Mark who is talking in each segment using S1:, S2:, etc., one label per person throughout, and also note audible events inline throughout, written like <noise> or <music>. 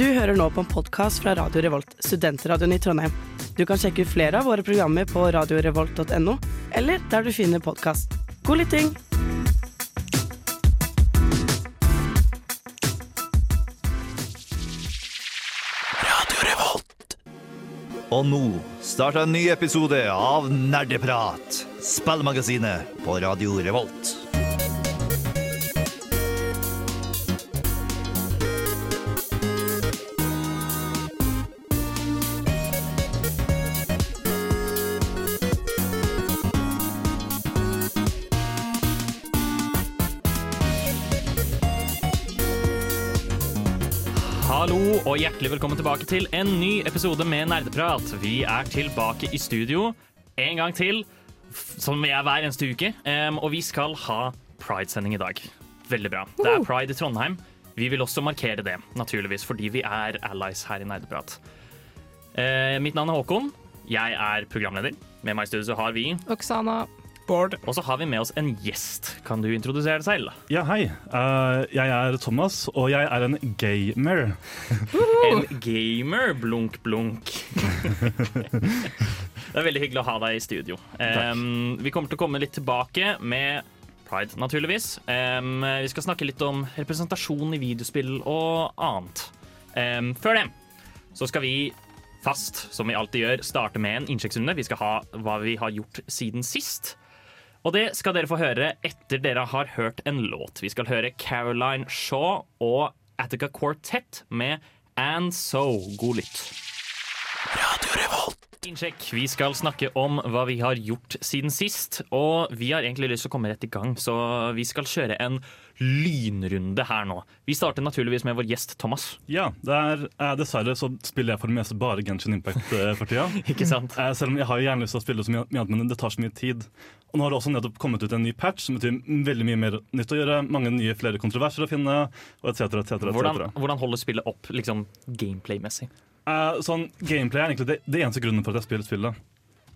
S1: Du hører nå på en podkast fra Radio Revolt, studentradioen i Trondheim. Du kan sjekke ut flere av våre programmer på radiorevolt.no, eller der du finner podkast. God lytting!
S2: Og nå starter en ny episode av Nerdeprat, spillmagasinet på Radio Revolt.
S3: Hjertelig velkommen tilbake til en ny episode med Nerdeprat. Vi er tilbake i studio en gang til, som vi er hver eneste uke. Um, og vi skal ha Pride-sending i dag. Veldig bra. Det er Pride i Trondheim. Vi vil også markere det, naturligvis, fordi vi er allies her i Nerdeprat. Uh, mitt navn er Håkon. Jeg er programleder. Med meg i studio har vi
S4: Oksana.
S3: Og så har vi med oss en gjest. Kan du introdusere deg selv?
S5: Ja, hei. Uh, jeg er Thomas, og jeg er en gamer. <laughs>
S3: En gamer, blunk, blunk. <laughs> det er veldig hyggelig å ha deg i studio. Um, vi kommer til å komme litt tilbake med Pride, naturligvis. Um, vi skal snakke litt om representasjon i videospill og annet. Um, før det så skal vi fast, som vi alltid gjør, starte med en innsjekksrunde. Vi skal ha hva vi har gjort siden sist. Og det skal dere få høre etter dere har hørt en låt. Vi skal høre Caroline Shaw og Attica Quartet med And So. God lytt. Innsjekk. Vi skal snakke om hva vi har gjort siden sist. Og vi har egentlig lyst til å komme rett i gang, så vi skal kjøre en lynrunde her nå. Vi starter naturligvis med vår gjest Thomas.
S5: Ja, der, er, eh, Dessverre så spiller jeg for det meste bare Genshin Impact eh, for tida. <laughs>
S3: Ikke sant?
S5: Eh, selv om jeg har gjerne lyst til å spille så mye, annet, men det tar så mye tid. Og nå har det også nettopp kommet ut en ny patch som betyr veldig mye mer nytt å gjøre. Mange nye flere kontroverser å finne, og etc. etc.
S3: Hvordan, hvordan holder spillet opp liksom gameplay-messig?
S5: Eh, sånn, gameplay er egentlig det, det eneste grunnen for at jeg spiller spillet.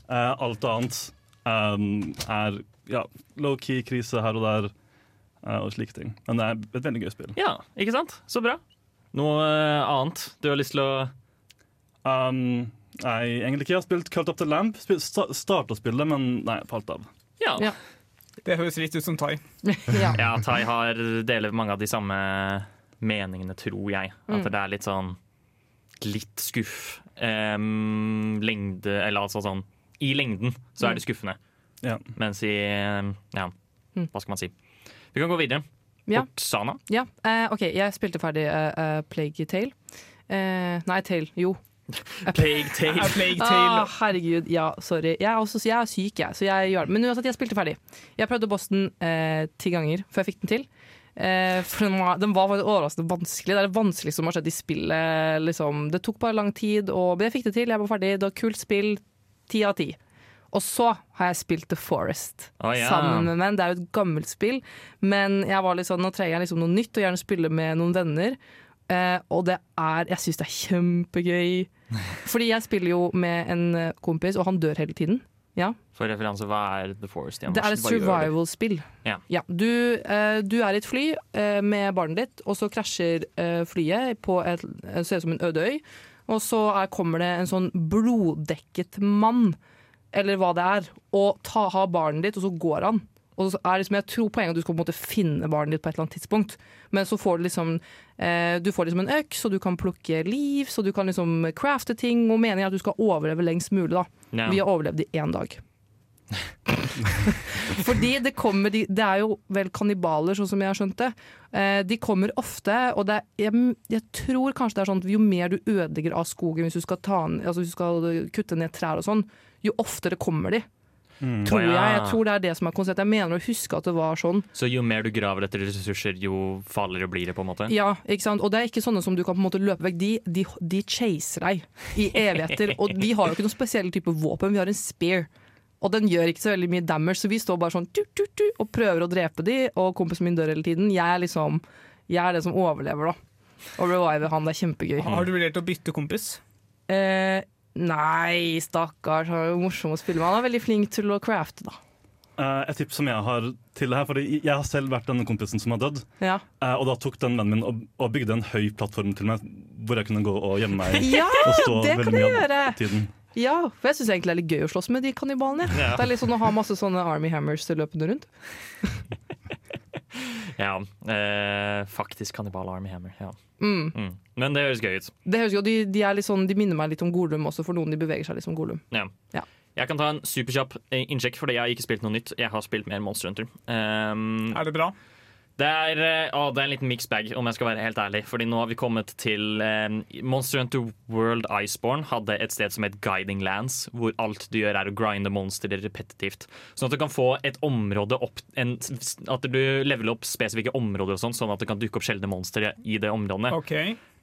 S5: Eh, alt annet um, er ja, low-key krise her og der og slike ting. Men det er et veldig gøy spill.
S3: Ja, ikke sant? Så bra. Noe eh, annet du har lyst til å
S5: Um, nei, egentlig ikke. Jeg har spilt Cult Up The Lamp. Starta spillet, men nei, falt av.
S3: Ja.
S4: Ja.
S6: Det høres litt ut som Tai. <laughs>
S4: ja.
S3: Ja, Tai har deler mange av de samme meningene, tror jeg. At
S4: Mm.
S3: det er litt sånn Litt skuff. Um, lengde Eller altså sånn I lengden så er det skuffende.
S5: Ja.
S3: Mens i Ja,
S4: Mm.
S3: hva skal man si. Vi kan gå videre.
S4: Ja.
S3: Oksana.
S4: ja. Uh, OK, jeg spilte ferdig uh, uh, Plague Tale. Eh, nei, Tale. Jo. <laughs>
S3: Plague Tale. <laughs>
S6: Plague
S4: Ah,
S6: Tale.
S4: herregud, ja, sorry. Jeg er, også, jeg er syk, jeg, så jeg gjør det. Men uansett, jeg spilte ferdig. Jeg prøvde Boston eh, ti ganger før jeg fikk den til. Eh, for den var, den var faktisk overraskende vanskelig. Det er det vanskeligste som har skjedd i spillet. Liksom. Det tok bare lang tid, og men jeg fikk det til. Jeg var ferdig. Det var kult spill. Ti av ti. Og så har jeg spilt The Forest
S3: oh, yeah.
S4: sammen med menn. Det er jo et gammelt spill, men jeg var litt sånn, nå trenger jeg liksom noe nytt og gjerne spille med noen venner. Eh, og det er Jeg syns det er kjempegøy. <laughs> Fordi jeg spiller jo med en eh, kompis, og han dør hele tiden. Ja.
S3: For referanse, hva er The Forest?
S4: Det er et survival-spill.
S3: Ja.
S4: Du, eh, du er i et fly eh, med barnet ditt, og så krasjer eh, flyet på et det ser ut som en øde øy. Og så er, kommer det en sånn bloddekket mann, eller hva det er, og ta, ha barnet ditt, og så går han. Og så er liksom, jeg tror poenget at du skal på en måte finne barnet ditt på et eller annet tidspunkt. Men så får du liksom eh, Du får liksom en øks, og du kan plukke liv, så du kan liksom crafte ting. Og meningen er at du skal overleve lengst mulig. da.
S3: Ja.
S4: Vi har overlevd i én dag. <laughs> Fordi det kommer de, Det er jo vel kannibaler, sånn som jeg har skjønt det. Eh, de kommer ofte, og det er, jeg, jeg tror kanskje det er sånn at jo mer du ødelegger av skogen hvis du skal, ta, altså hvis du skal kutte ned trær og sånn, jo oftere kommer de. Tror jeg. Jeg tror det er det som er konseptet. Jeg mener å huske at det var sånn.
S3: Så jo mer du graver etter ressurser, jo farligere blir det, på en måte?
S4: Ja, ikke sant? Og det er ikke sånne som du kan på en måte løpe vekk. De, de, de chaser deg i evigheter. Og vi har jo ikke noen spesiell type våpen, vi har en spear. Og den gjør ikke så veldig mye damage, så vi står bare sånn tu, tu, tu, og prøver å drepe de, og kompisen min dør hele tiden. Jeg er liksom Jeg er den som overlever, da. Og reviver han. Det er kjempegøy.
S6: Har du vurdert å bytte kompis?
S4: Eh, nei, stakkars. Han er jo morsom å spille med. Han er veldig flink til å crafte, da.
S5: Uh, et tips som jeg har til det her, fordi jeg har selv vært denne kompisen som har dødd.
S4: Ja.
S5: Uh, og da tok den vennen min og, og bygde en høy plattform til meg hvor jeg kunne gå og gjemme meg <laughs>
S4: Ja,
S5: og stå
S4: det kan
S5: veldig
S4: jeg
S5: mye
S4: gjøre!
S5: av tiden.
S4: Ja, for jeg syns egentlig det er litt gøy å slåss med de kannibalene.
S3: Ja.
S4: Det er litt sånn å ha masse sånne Army Hammers løpende rundt. <laughs>
S3: Ja, eh, faktisk kannibal Army Hammer. Ja.
S4: Mm.
S3: Mm. Men det høres gøy ut.
S4: Det høres gøy, de, de, er litt sånn, de minner meg litt om Golum også, for noen de beveger seg litt som Golum.
S3: Ja.
S4: Ja.
S3: Jeg kan ta en superkjapp eh, innsjekk, fordi jeg har ikke spilt noe nytt. Jeg har spilt mer Monster Hunter. Um,
S6: Er det bra?
S3: Det, er, eh, å, det er en liten mixed bag, om jeg skal være helt ærlig. Fordi nå har vi kommet til eh, Monster Hunter World Iceborne hadde et sted som het Guiding Lands, hvor alt du gjør er å grinde monstre repetitivt. Sånn at du kan få et område opp en, At du leveler opp spesifikke områder, og sånn, sånn at det kan dukke opp sjeldne monstre i det området.
S6: OK.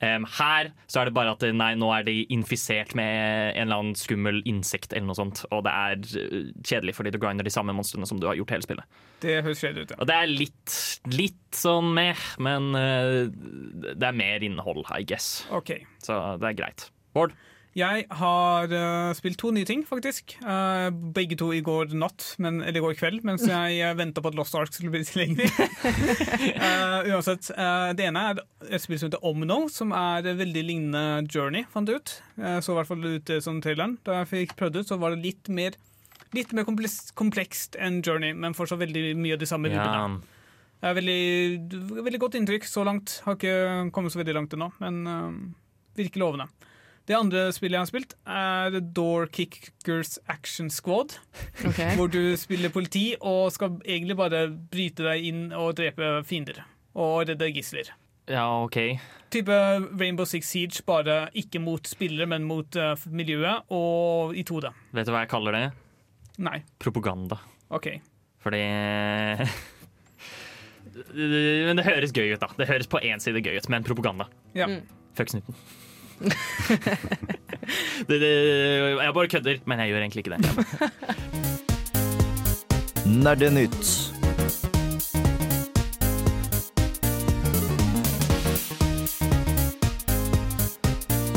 S3: Um, her så er det bare at nei, nå er de infisert med en eller annen skummel insekt eller noe sånt. Og det er uh, kjedelig fordi du grinder de samme monstrene som du har gjort hele spillet.
S6: Det høres kjedelig ut, ja.
S3: Og det er litt, litt sånn meh, men uh, det er mer innhold, I guess.
S6: Okay.
S3: Så det er greit. Bård?
S6: Jeg har uh, spilt to nye ting, faktisk. Uh, begge to i går natt, men, eller i går kveld, mens <laughs> jeg uh, venta på at Lost Ark skulle bli tilgjengelig. uh, <laughs> uansett, eh, Det ene er et spill som heter Omno, som er veldig lignende Journey, fant jeg ut. Så i hvert fall ut som traileren. Da jeg fikk prøvd ut, så var det litt mer Litt mer kompleks- komplekst enn Journey, men fortsatt veldig mye av de samme
S3: Ja.
S6: Yeah. Det er veldig, veldig godt inntrykk så langt. Har ikke kommet så veldig langt ennå, men uh, virker lovende. Det andre spillet jeg har spilt, er Door Kickers Action Squad. <laughs> Hvor du spiller politi og skal egentlig bare bryte deg inn og drepe fiender. Og redde gisler.
S3: ja, OK.
S6: Type Rainbow Six Siege, bare ikke mot spillere, men mot uh, miljøet, og i 2D.
S3: Vet du hva jeg kaller det?
S6: Nei,
S3: Propaganda.
S6: OK.
S3: Fordi <laughs> Men det høres gøy ut, da. Det høres på én side gøy ut, men propaganda.
S6: Ja.
S3: Fuck snuten. <laughs> det, det, jeg bare kødder, men jeg gjør egentlig ikke det. <laughs>
S2: Nerdenytt.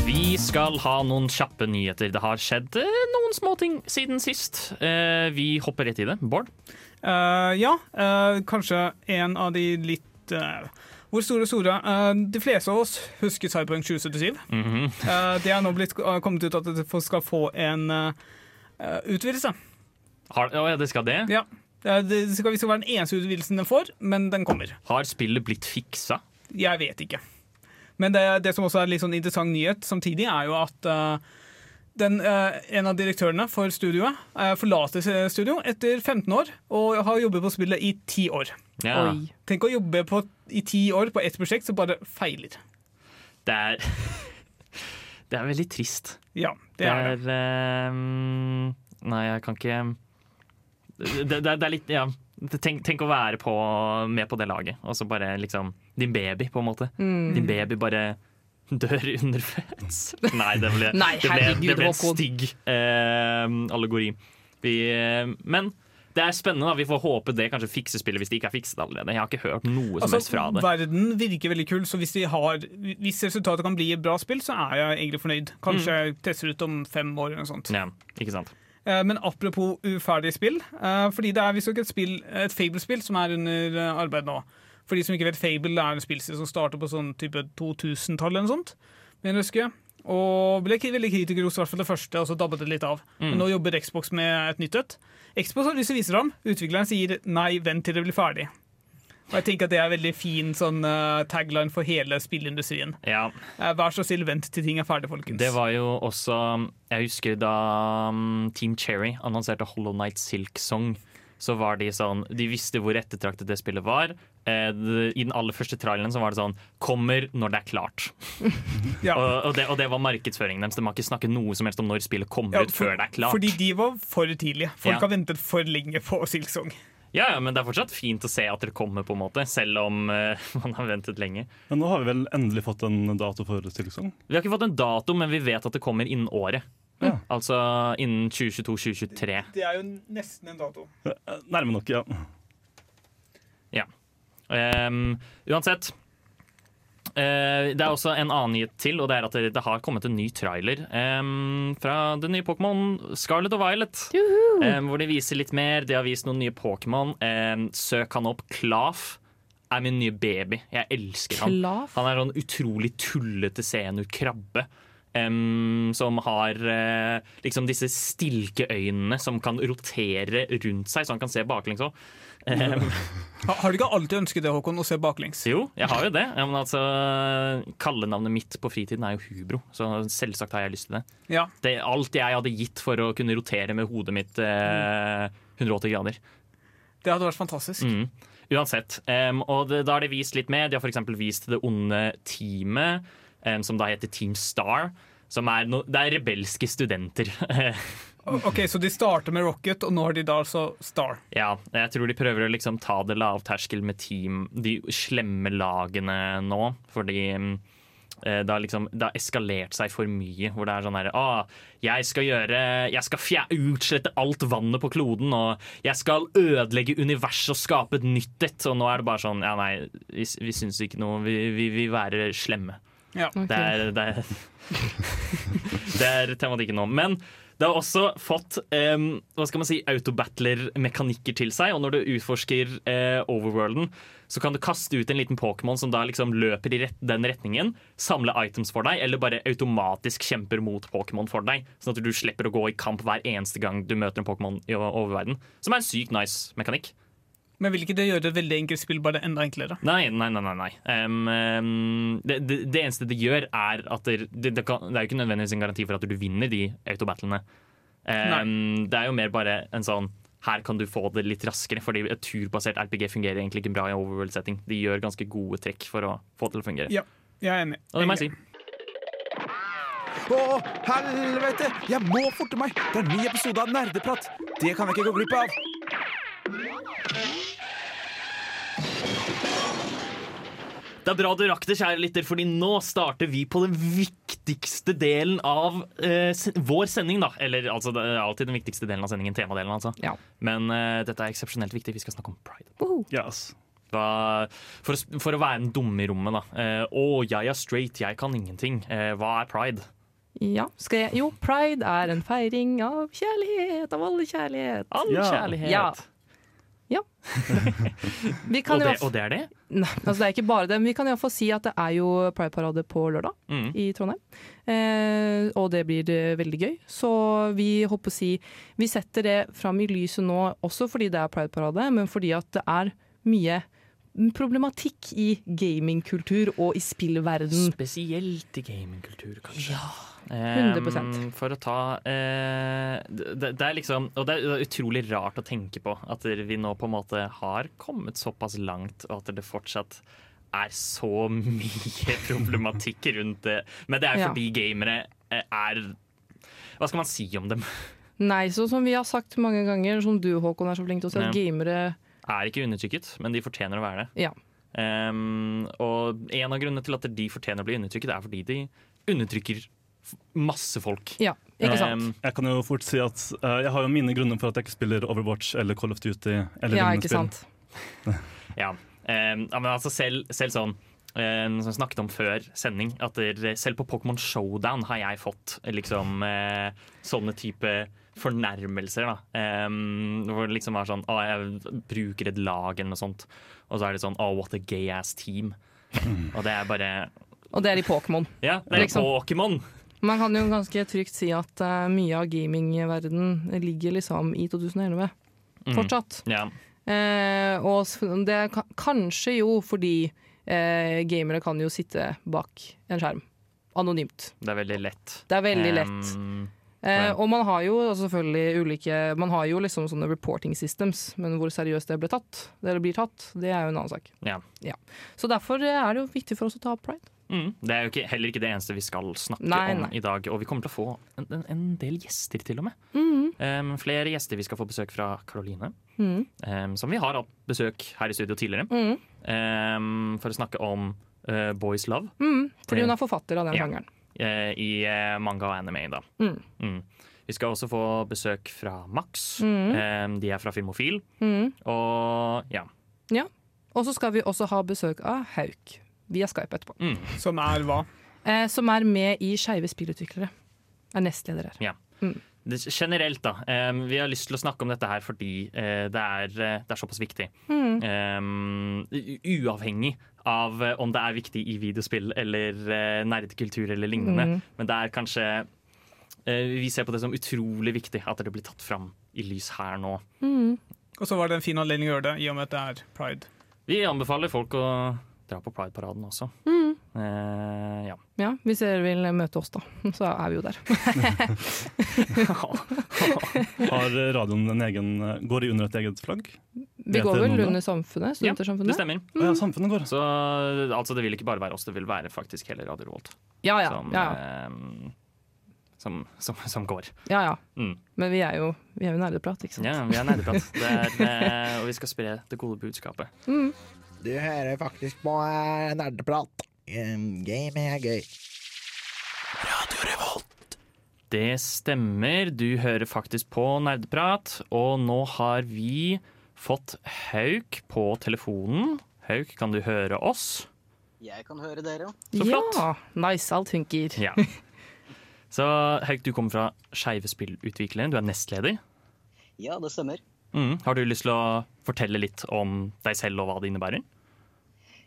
S3: Vi skal ha noen kjappe nyheter. Det har skjedd noen noen småting siden sist. Eh, vi hopper rett i det. Bård?
S6: Uh, ja, uh, kanskje en av de litt eh, Hvor store store? Eh, de fleste av oss husker Cyberpunk 2077.
S3: Mhm.
S6: Eh, det er nå blitt uh, kommet ut at det skal få en eh, eh, utvidelse.
S3: Har, å, ja, det skal det?
S6: Ja. Eh, det skal, skal være den eneste utvidelsen den får, men den kommer.
S3: Har spillet blitt fiksa?
S6: Jeg vet ikke. Men det, det som også er litt sånn interessant nyhet samtidig, er jo at eh, den, eh, en av direktørene for studioet eh, forlater studio etter 15 år og har jobbet på spillet i 10 år.
S3: Ja.
S4: Oi.
S6: Tenk å jobbe på, i 10 år på ett prosjekt som bare feiler.
S3: Det er <laughs> Det er veldig trist.
S6: Ja, det er det.
S3: ehm, Nei, jeg kan ikke det, det, det er litt Ja. Tenk, tenk å være på, med på det laget, og så bare liksom Din baby, på en måte.
S4: Mm.
S3: Din baby bare dør under føds. <laughs> Nei, det ble,
S4: Nei,
S3: det ble, det ble en stygg eh, allegori. Vi, eh, men det er spennende. da Vi får håpe det kanskje fikser spillet hvis det ikke er fikset allerede. Jeg har ikke hørt noe som helst fra det.
S6: Altså, Verden virker veldig kul, så hvis, de har, hvis resultatet kan bli et bra spill, så er jeg egentlig fornøyd. Kanskje jeg tester ut om fem år eller noe sånt.
S3: Ja, ikke sant?
S6: Eh, Men apropos uferdige spill, eh, fordi det er visstnok et, spill- et Fable-spill som er under arbeid nå. For de som ikke vet, Fable er en spillserie som starter på sånn type 2000-tallet eller noe sånt. Men jeg husker. Og ble veldig kritikerrost, i hvert fall det første, og så dabbet det litt av. Men nå jobber Xbox med et nytt et. Xbox har lyst til å vise det fram. Utvikleren sier nei, vent til det blir ferdig. Og jeg tenker at det er en veldig fin sånn uh, tagline for hele spillindustrien.
S3: Ja,
S6: Uh, vær så snill, vent til ting er ferdig, folkens.
S3: Det var jo også Jeg husker da um, Team Cherry annonserte Hollow Night Silk Song. Så var de sånn De visste hvor ettertraktet det spillet var. Eh, det- I den aller første traileren så var det sånn Kommer når det er klart.
S6: Ja.
S3: Og, og, det, og det var markedsføringen deres. De har ikke snakket noe som helst om når spillet kommer
S6: Ja,
S3: ut før det er klart.
S6: Fordi de var for tidlige. Folk
S3: Ja.
S6: har ventet for lenge på Silksong.
S3: Ja, ja, Men det er fortsatt fint å se at det kommer, på en måte selv om uh, <laughs> man har ventet lenge.
S5: Men nå har vi vel endelig fått en dato for Silksong?
S3: Vi har ikke fått en dato, men vi vet at det kommer innen året.
S5: Ja.
S3: Altså innen 2022-2023.
S6: Det er jo nesten en dato.
S5: Eh, Nærme nok, ja.
S3: Um, uansett. Uh, det er også en annen nyhet til, og det er at det, det har kommet en ny trailer um, fra det nye Pokémon Scarlet og Violet. Um, hvor de viser litt mer. De har vist noen nye Pokémon. Um, søk han opp. Klaf er min nye baby. Jeg elsker han.
S4: Klav.
S3: Han er sånn utrolig tullete senukrabbe. krabbe. som har uh, liksom disse stilkeøynene som kan rotere rundt seg, så han kan se baklengs òg.
S6: Ha- Har du ikke alltid ønsket det, Håkon, å se baklengs?
S3: jo, jeg har jo det. Men altså, Kallenavnet mitt på fritiden er jo Hubro, så selvsagt har jeg lyst til det.
S6: Ja.
S3: det alt jeg hadde gitt for å kunne rotere med hodet mitt eh, 180 grader.
S6: Det hadde vært fantastisk.
S3: Mm. Uansett. Um, og det, da har de vist litt mer. De har f.eks. vist det onde teamet, um, som da heter Team Star. Som er no, det er rebelske studenter. <laughs>
S6: Ok, Så de starter med Rocket, og nå har de da altså Star.
S3: ja, jeg tror de prøver å liksom ta det lavterskel med team, de slemme lagene nå. Fordi eh, det har liksom Det har eskalert seg for mye. Hvor det er sånn her ah, Jeg skal gjøre Jeg skal fjer, utslette alt vannet på kloden, og jeg skal ødelegge universet og skape et nytt et. Og nå er det bare sånn Ja, nei, vi, vi syns ikke noe Vi vi vil være slemme.
S6: Ja.
S4: Okay.
S3: Det er, det er, <laughs> det er tematikken nå. Men det har også fått um, hva skal man si, autobattler-mekanikker til seg. Og når du utforsker uh, overworlden, så kan du kaste ut en liten Pokémon som da liksom løper i rett, den retningen, samle items for deg, eller bare automatisk kjemper mot Pokémon for deg. Sånn at du slipper å gå i kamp hver eneste gang du møter en Pokémon i oververden. Som er en sykt nice mekanikk.
S6: Men vil ikke det gjøre et veldig enkelt spill bare enda enklere?
S3: Nei, nei, nei. nei, em, det, det, det eneste det gjør, er at det, det, det, kan, det er jo ikke nødvendigvis en garanti for at du vinner de autobattlene. Um, det er jo mer bare en sånn her kan du få det litt raskere, fordi et turbasert RPG fungerer egentlig ikke bra i overworld-setting. De gjør ganske gode trekk for å få det til å fungere.
S6: Ja, jeg er enig.
S3: Og det må jeg si.
S7: Å, helvete! Jeg må forte meg! Det er en ny episode av Nerdeprat. Det kan jeg ikke gå glipp av.
S3: Det er bra du rakk det, kjære lytter, fordi nå starter vi på den viktigste delen av eh, vår sending. da Eller altså, det er alltid den viktigste delen av sendingen, temadelen, altså.
S4: Ja.
S3: Men eh, dette er eksepsjonelt viktig. Vi skal snakke om pride.
S5: Yes.
S3: Hva, for, for å være en dumme i rommet, da. Eh, å, jeg er straight, jeg kan ingenting. Eh, hva er pride?
S4: Ja, skal jeg Jo, pride er en feiring av kjærlighet, av alle kjærlighet.
S3: All
S5: Ja.
S3: kjærlighet.
S4: Ja. <laughs> Vi kan
S3: Og, det, og det er det?
S4: Nei, altså det er ikke bare det, men vi kan iallfall si at det er jo Pride-parade på lørdag
S3: Mm.
S4: i Trondheim. Eh, og det blir eh, veldig gøy. Så vi håper å si Vi setter det fram i lyset nå også fordi det er Pride-parade, men fordi at det er mye problematikk i gamingkultur og i spillverden.
S3: Spesielt i gamingkultur, kanskje.
S4: Ja, 100%.
S3: for å ta uh, det, det er liksom Og det er utrolig rart å tenke på at vi nå på en måte har kommet såpass langt, og at det fortsatt er så <laughs> mye problematikk rundt det. Men det er
S4: jo
S3: fordi gamere eh, er Hva skal man si om dem?
S4: Nei, så som vi har sagt mange ganger, som du Håkon er så flink til å si, at
S3: Ja.
S4: gamere
S3: Er ikke undertrykket, men de fortjener å være det.
S4: Ja.
S3: Um, og en av grunnene til at de fortjener å bli undertrykket, er fordi de undertrykker masse folk.
S4: Ja, ikke sant?
S3: Um,
S5: Jeg kan jo fort si at uh, jeg har jo mine grunner for at jeg ikke spiller Overwatch eller Call of Duty. eller
S4: Ja, ikke sant. <laughs>
S3: Ja, Um, ja men altså selv, selv sånn eh, som jeg snakket om før sending, at selv på Pokémon Showdown har jeg fått liksom eh, sånne type fornærmelser. da Um, Hvor det liksom er sånn Å, jeg bruker et lag eller noe sånt. Og så er det sånn Å, what a gay ass team. Og det er bare
S4: Og det er i Pokémon.
S3: Ja, det er
S4: Liksom.
S3: Pokémon!
S4: Man kan jo ganske trygt si at uh, mye av gamingverden ligger liksom i 2011.
S3: Mm.
S4: Fortsatt.
S3: Ja.
S4: uh, og det er kanskje jo fordi uh, gamere kan jo sitte bak en skjerm. Anonymt.
S3: Det er veldig lett.
S4: Det er veldig
S3: lett.
S4: lett. Eh, og man har jo selvfølgelig ulike Man har jo liksom sånne reporting systems, men hvor seriøst det ble tatt, det blir tatt, det er jo en annen sak.
S3: Ja.
S4: Så derfor er det jo viktig for oss å ta opp pride.
S3: Mm. Det er jo ikke, heller ikke det eneste vi skal snakke
S4: Nei,
S3: om
S4: nei.
S3: i dag. Og vi kommer til å få en, en, en del gjester, til og med.
S4: Mm.
S3: Um, flere gjester. Vi skal få besøk fra Karoline,
S4: Mm.
S3: Um, som vi har hatt besøk her i studio tidligere. Em, for å snakke om uh, Boys Love
S4: Mhm. Fordi hun er forfatter av den
S3: Ja.
S4: sjangeren.
S3: Eh, i eh, manga og anime. Da.
S4: Mm.
S3: Mm. Vi skal også få besøk fra Max.
S4: Mm.
S3: Em, de er fra Filmofil.
S4: Mhm.
S3: Og ja.
S4: Og så skal vi også ha besøk av Hauk via Skype etterpå.
S3: Mm.
S6: Som er hva?
S4: Eh, som er med i Skeive spillutviklere. Er nestleder her.
S3: det, generelt, da. Um, vi har lyst til å snakke om dette her fordi uh, det, er, eh, det er såpass viktig. Mm. Um, uavhengig av eh, om det er viktig i videospill eller uh, nerdekultur eller lignende. Men det er kanskje uh, Vi ser på det som utrolig viktig at det blir tatt fram i lys her nå.
S6: Og så var det en fin anledning å gjøre det, i og med at det er pride.
S3: Vi anbefaler folk å dra på Pride-paraden også. Eh, ja.
S4: Ja, Hvis dere vil møte oss, da, så er vi jo der. <laughs>
S5: Har radioen en egen Går de under et eget flagg?
S4: Vi går vel under Samfunnet? Studentersamfunnet?
S3: Ja, Det stemmer.
S5: Å ja, samfunnet går.
S3: Så altså, det vil ikke bare være oss, det vil være faktisk hele Radio Revolt
S4: Ja ja.
S3: som,
S4: ja,
S3: eh, som, som, som går.
S4: ja, ja.
S3: Mm.
S4: Men vi er jo, vi er jo nerdeprat, ikke sant?
S3: Ja, vi er nerdeprat. Og vi skal spre det gode budskapet.
S8: Du hører faktisk på Nerdeprat. Um, Game er gøy.
S3: Det stemmer. Du hører faktisk på Nerdeprat, og nå har vi fått Hauk på telefonen. Hauk, kan du høre oss?
S9: Jeg kan høre dere.
S3: Så flott.
S4: Ja, nice, alt funker.
S3: Ja. <laughs> Så Hauk, du kommer fra Skeive spillutviklere. Du er nestleder.
S9: Ja, det stemmer.
S3: Mm. Har du lyst til å fortelle litt om deg selv og hva det innebærer?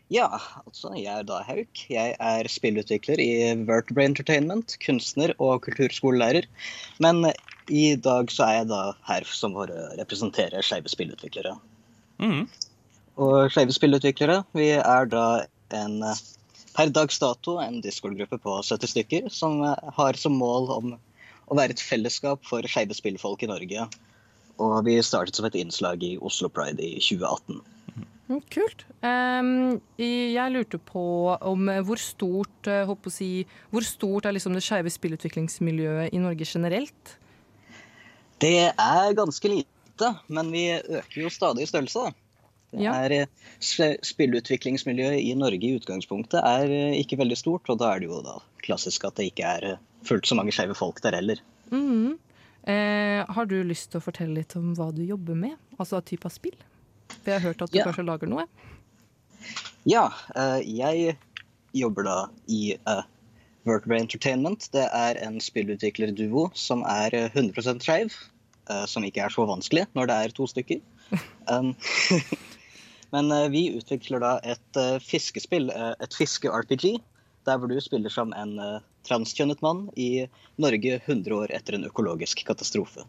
S9: Ja, altså, jeg er da Hauk. Jeg er spillutvikler i Vertebrae Entertainment, kunstner og kulturskolelærer. Men i dag så er jeg da her som for å representere skeive spillutviklere.
S3: Mm.
S9: Og skeive spillutviklere, vi er da en per dags dato en Discord-gruppe på 70 stykker som har som mål om å være et fellesskap for skeive spillfolk i Norge. Og vi startet som et innslag i Oslo Pride i 2018.
S4: Mm, Kult. Um, jeg lurte på om eh, hvor stort, eh, si, hvor stort er liksom det skeive spillutviklingsmiljøet i Norge generelt?
S9: Det er ganske lite, men vi øker jo stadig i størrelse. Det
S4: Ja.
S9: er, eh, spillutviklingsmiljøet i Norge i utgangspunktet er ikke veldig stort, og da er det jo da klassisk at det ikke er fullt så mange skeive folk der heller.
S4: Mm. Eh, har du lyst til å fortelle litt om hva du jobber med? Altså type av spill? For jeg har hørt at du
S9: Ja.
S4: kanskje lager noe?
S9: Ja, eh, jeg jobber da i uh, Vertebrae Entertainment. Det er en spillutviklerduo som er eh, 100 skeiv, eh, som ikke er så vanskelig når det er to stykker. <laughs> Um, <laughs> Men eh, vi utvikler da et eh, fiskespill, eh, et fiske-RPG, der hvor du spiller som en eh, transkjønnet mann i Norge 100 år etter en økologisk katastrofe.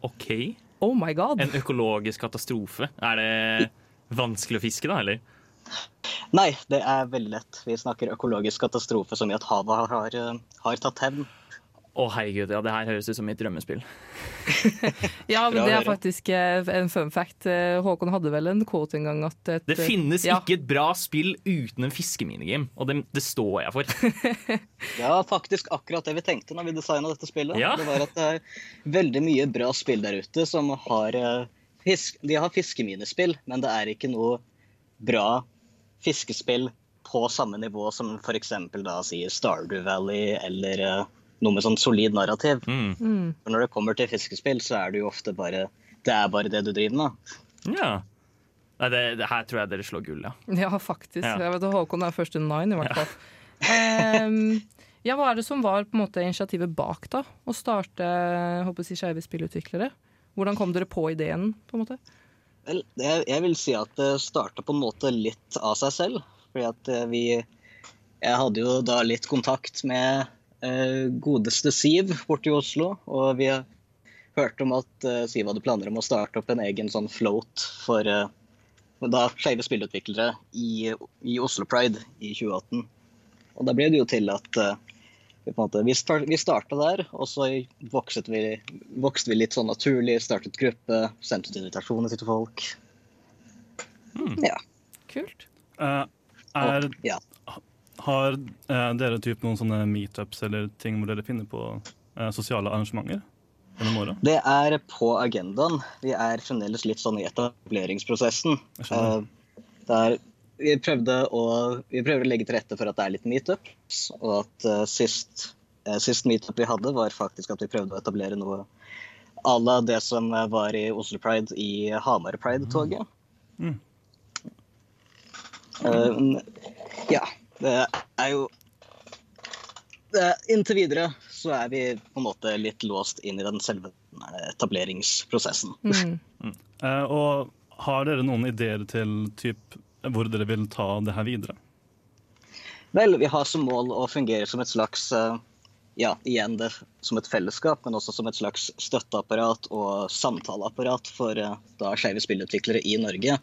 S3: OK.
S4: Oh my god!
S3: En økologisk katastrofe. Er det vanskelig å fiske, da, eller?
S9: Nei, det er veldig lett. Vi snakker økologisk katastrofe som i at havet har, eh, har tatt hevn.
S3: Å herregud, ja, det her høres ut som mitt drømmespill. <laughs>
S4: Ja, men
S9: Bra
S4: det er faktisk eh, en fun fact. Eh, Håkon hadde vel en quote en gang at et,
S3: Det finnes
S4: ja.
S3: ikke et bra spill uten en fiskeminigame, og det, det står jeg for. <laughs>
S9: Det var faktisk akkurat det vi tenkte når vi designa dette spillet.
S3: Ja.
S9: Det var at det er veldig mye bra spill der ute som har eh, fisk, De har fiskeminispill, men det er ikke noe bra fiskespill på samme nivå som f.eks. da sier Stardew Valley eller noe med sånn solid narrativ.
S3: Mm.
S4: Mm.
S9: For når det kommer til fiskespill, så er det jo ofte bare Det er bare det du driver med.
S3: Ja. Nei, det, det her tror jeg dere slår gull, ja.
S4: Ja, faktisk.
S3: Ja.
S4: Jeg vet, at Håkon er første nine, i hvert fall. Ehm, ja, hva er det som var på en måte initiativet bak da? Å starte håper jeg, skeive spillutviklere? Hvordan kom dere på ideen? på en måte?
S9: Vel, jeg, jeg vil si at det starta på en måte litt av seg selv. Fordi at eh, vi Jeg hadde jo da litt kontakt med godeste Siv borte i Oslo. Og vi hørte om at eh, Siv hadde planer om å starte opp en egen sånn float for eh, da skeive spillutviklere i, i Oslo Pride i 2018. Og da ble det jo til at eh, vi, på en måte, vi, start, starta der, og så vokste vi, vokste vi litt sånn naturlig. Startet gruppe, sendte ut invitasjoner til folk. Ja.
S4: Kult.
S5: Uh, er,
S9: Og, ja.
S5: Har eh, dere typ noen sånne meetups eller ting hvor dere finner på eh, sosiale arrangementer?
S9: Det er på agendaen. Vi er fremdeles litt sånn i etableringsprosessen.
S5: Jeg.
S9: Eh, Der vi, prøvde å, vi prøver å legge til rette for at det er litt meetups, og at uh, sist, uh, sist meetup vi hadde, var faktisk at vi prøvde å etablere noe à la det som var i Oslo Pride i Hamar Pride-toget.
S5: Mm.
S9: Mm. Uh, ja, det er jo det, Inntil videre så er vi på en måte litt låst inn i den selve etableringsprosessen.
S4: Mm. <laughs>
S5: Mm. og har dere noen ideer til typ, hvor dere vil ta det her videre?
S9: Vel, vi har som mål å fungere som et slags eh, ja, igjen det som et fellesskap, men også som et slags støtteapparat og samtaleapparat for eh, da skeive spillutviklere i Norge.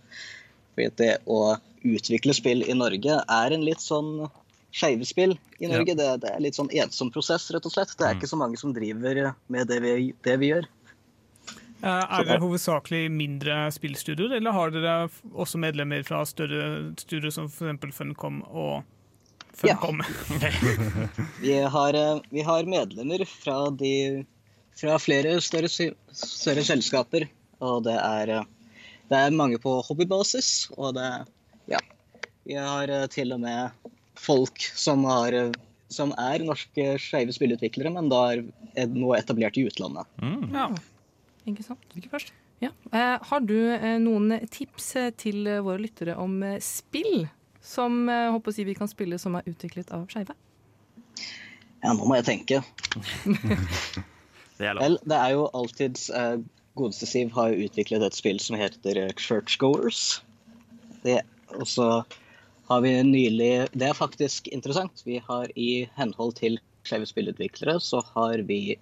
S9: Fordi det å utvikle spill i Norge er en litt sånn skeive spill i Norge. Det, det er litt sånn ensom prosess, rett og slett. Det er ikke så mange som driver med det vi, det vi gjør.
S6: Eh, Er det hovedsakelig mindre spillstudioer, eller har dere også medlemmer fra større studioer som f.eks. Funcom og Funcom? Ja. <laughs> <laughs>
S9: Vi har, eh, vi har medlemmer fra, de, fra flere større, større selskaper, og det er, eh, det er mange på hobbybasis, og det ja. Vi har eh, til og med folk som, har, eh, som er norske skeive spillutviklere, men da er er nå etablert i utlandet.
S6: Ja.
S4: Ikke sant? Ja. Eh, har du eh, noen tips eh, til eh, våre lyttere om eh, spill som eh, håper å si vi kan spille som er utviklet av skeive?
S9: Ja, nå må jeg tenke. <laughs>
S3: Det er lov.
S9: Vel, det er jo alltids eh, Godeste Siv har jo utviklet et spill som heter eh, Churchgoers. Det, og så har vi nylig Det er faktisk interessant. Vi har i henhold til skeive spillutviklere så har vi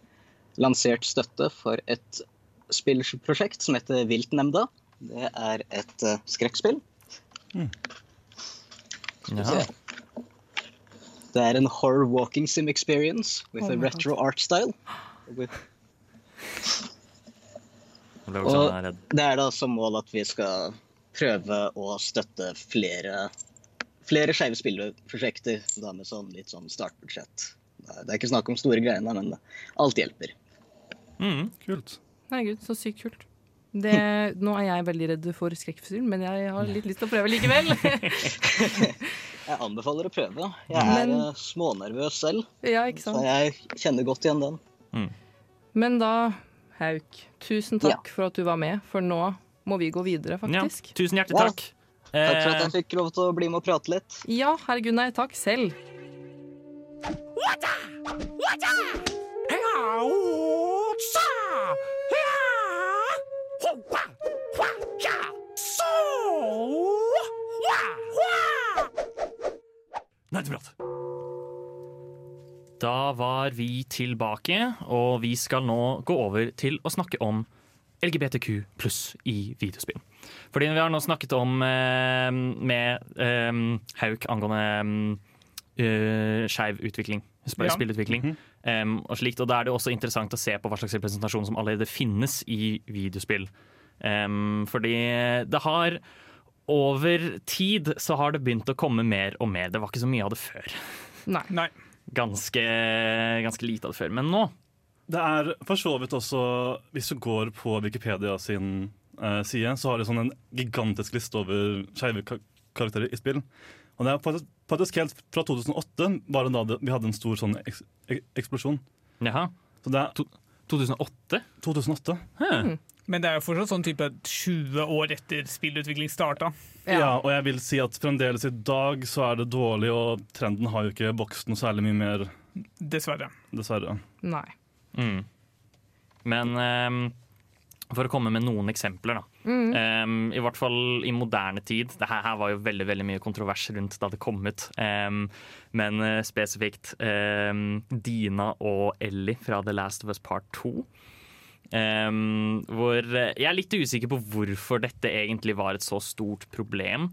S9: lansert støtte for et spillprosjekt som heter Viltnemnda. Det er et uh, skrekkspill.
S3: Jaha.
S9: Det er en horror walking sim experience with
S4: Oh
S9: a
S4: retro
S9: retro art style. With
S3: også
S9: Og-. Det er da som mål at vi skal prøve å støtte flere, flere skeive spilleprosjekter da med sånn litt sånn startbudsjett. Det er- ikke snakk om store greiene, men alt hjelper.
S3: Mm.
S5: Kult.
S4: Herregud, så sykt kult. Det, <laughs> nå er jeg veldig redd for skrekkfilm, men jeg har litt lyst til å prøve likevel. <laughs> <laughs>
S9: Jeg anbefaler å prøve. Jeg er
S4: Men-
S9: eh, smånervøs selv,
S4: ja, ikke
S9: så jeg kjenner godt igjen den.
S4: Men da, Hauk, tusen takk for at du var med, for nå må vi gå videre,
S3: Ja,
S4: faktisk.
S3: tusen hjertelig
S9: Ja.
S3: takk.
S9: Takk for at
S3: Eh,
S9: jeg fikk lov til å bli med og prate litt.
S4: Ja, herregud, nei, takk selv.
S3: Nerdeprat. Da var vi tilbake, og vi skal nå gå over til å snakke om LGBTQ pluss i videospill. Fordi vi har nå snakket om eh, med eh, Hauk angående eh, skeiv utvikling,
S6: Ja.
S3: spillutvikling em, og slikt. Og da er det også interessant å se på hva slags representasjon som allerede finnes i videospill. Um, fordi det har over tid så har det begynt å komme mer og mer. Det var ikke så mye av det før.
S4: Nei.
S6: Nei.
S3: Ganske, ganske lite av det før. Men nå
S5: Det er for så vidt også, hvis du går på Wikipedia sin uh, side, så har de sånn en gigantisk liste over skeive ka karakterer i spill. Og det er faktisk, faktisk helt fra 2008 var det da det, vi hadde en stor sånn eks eksplosjon.
S3: Jaha.
S5: Så det er
S3: To 2008?
S5: 2008.
S3: Hmm.
S6: Men det er jo fortsatt sånn type 20 år etter spillutvikling starta.
S5: Ja. og jeg vil si at fremdeles i dag så er det dårlig, og trenden har jo ikke vokst noe særlig mye mer,
S6: Dessverre.
S5: dessverre.
S4: Nei.
S3: Mm. Men um, for å komme med noen eksempler, da. Em, I hvert fall i moderne tid. Det her, var jo veldig veldig mye kontrovers rundt da det kom ut. Um, men uh, spesifikt um, Dina og Ellie fra The Last of Us Part 2. Em, hvor uh, Jeg er litt usikker på hvorfor dette egentlig var et så stort problem.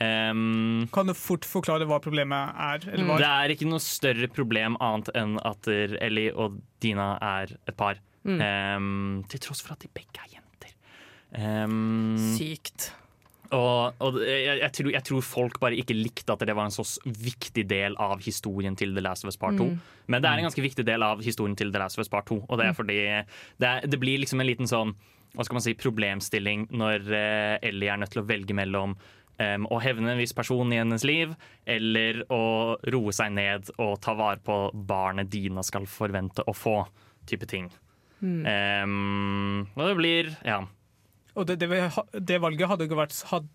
S3: Em,
S6: Kan du fort forklare hva problemet er? Eller
S3: det er ikke noe større problem annet enn at Ellie og Dina er et par. Em, til tross for at de begge er jenter. Um,
S4: Sykt.
S3: og og jeg, jeg, tror, jeg tror folk bare ikke likte at det var en så viktig del av historien til The Last of Us Part 2. Men det er en ganske viktig del av historien til The Last of Us Part 2. Og det er fordi det, er, det blir liksom en liten sånn hva skal man si, problemstilling når eh, Ellie er nødt til å velge mellom em, å hevne en viss person i hennes liv, eller å roe seg ned og ta vare på barnet Dina skal forvente å få, type ting. Em, og det blir Ja.
S6: Og det, det, det valget hadde ikke, vært, had,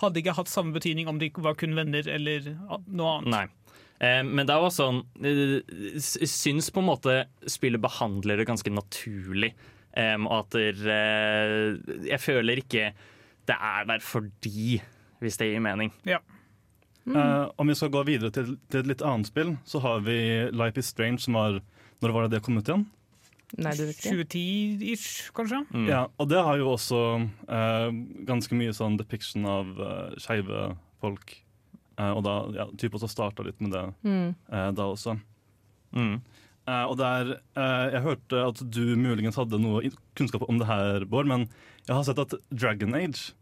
S6: hadde ikke hatt samme betydning om de ikke var kun venner eller noe annet.
S3: Nei. Eh, men det er også sånn eh, Syns på en måte spillet behandler det ganske naturlig. eh, og at det, eh, Jeg føler ikke det er der fordi, hvis det gir mening.
S6: Ja.
S5: Eh, om vi skal gå videre til, til et litt annet spill, så har vi Life is Strange, som var Når var det det kom ut igjen?
S4: Nei, du vet ikke.
S6: 2010-ish, kanskje?
S3: Mm.
S5: Ja, og det har jo også uh, ganske mye sånn depiction av uh, skeive folk. Uh, og da ja, typ også starta litt med det
S4: Mm.
S5: da også.
S3: Mm.
S5: Eh, og der, eh, Jeg hørte at du muligens hadde noe kunnskap om det her, Bård, men jeg har sett at Dragon Age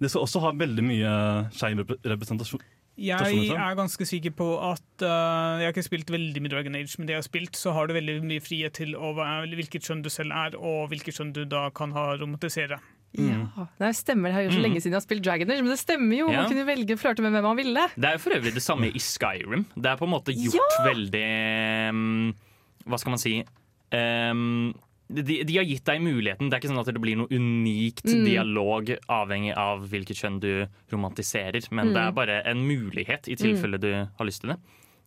S5: det skal også ha veldig mye skeiv representasjon.
S6: Jeg er ganske sikker på at uh, Jeg har ikke spilt veldig mye Dragon Age, men det jeg har spilt, så har du veldig mye frihet til å hvilket kjønn du selv er, og hvilket kjønn du da kan ha romantisere.
S4: Ja, Det stemmer det. har jo så
S3: Mm.
S4: lenge siden jeg har spilt Dragon Age, men det stemmer jo.
S3: Ja.
S4: Man kunne velge å flørte med hvem man ville.
S3: Det er jo for øvrig det samme i Skyrim. Det er på en måte gjort
S4: Ja!
S3: veldig um, Hva skal man si um, de, de har gitt deg muligheten. Det er ikke sånn at det blir noe unikt
S4: Mm.
S3: dialog avhengig av hvilket kjønn du romantiserer, men det er
S4: Mm.
S3: bare en mulighet i tilfelle du har lyst til det.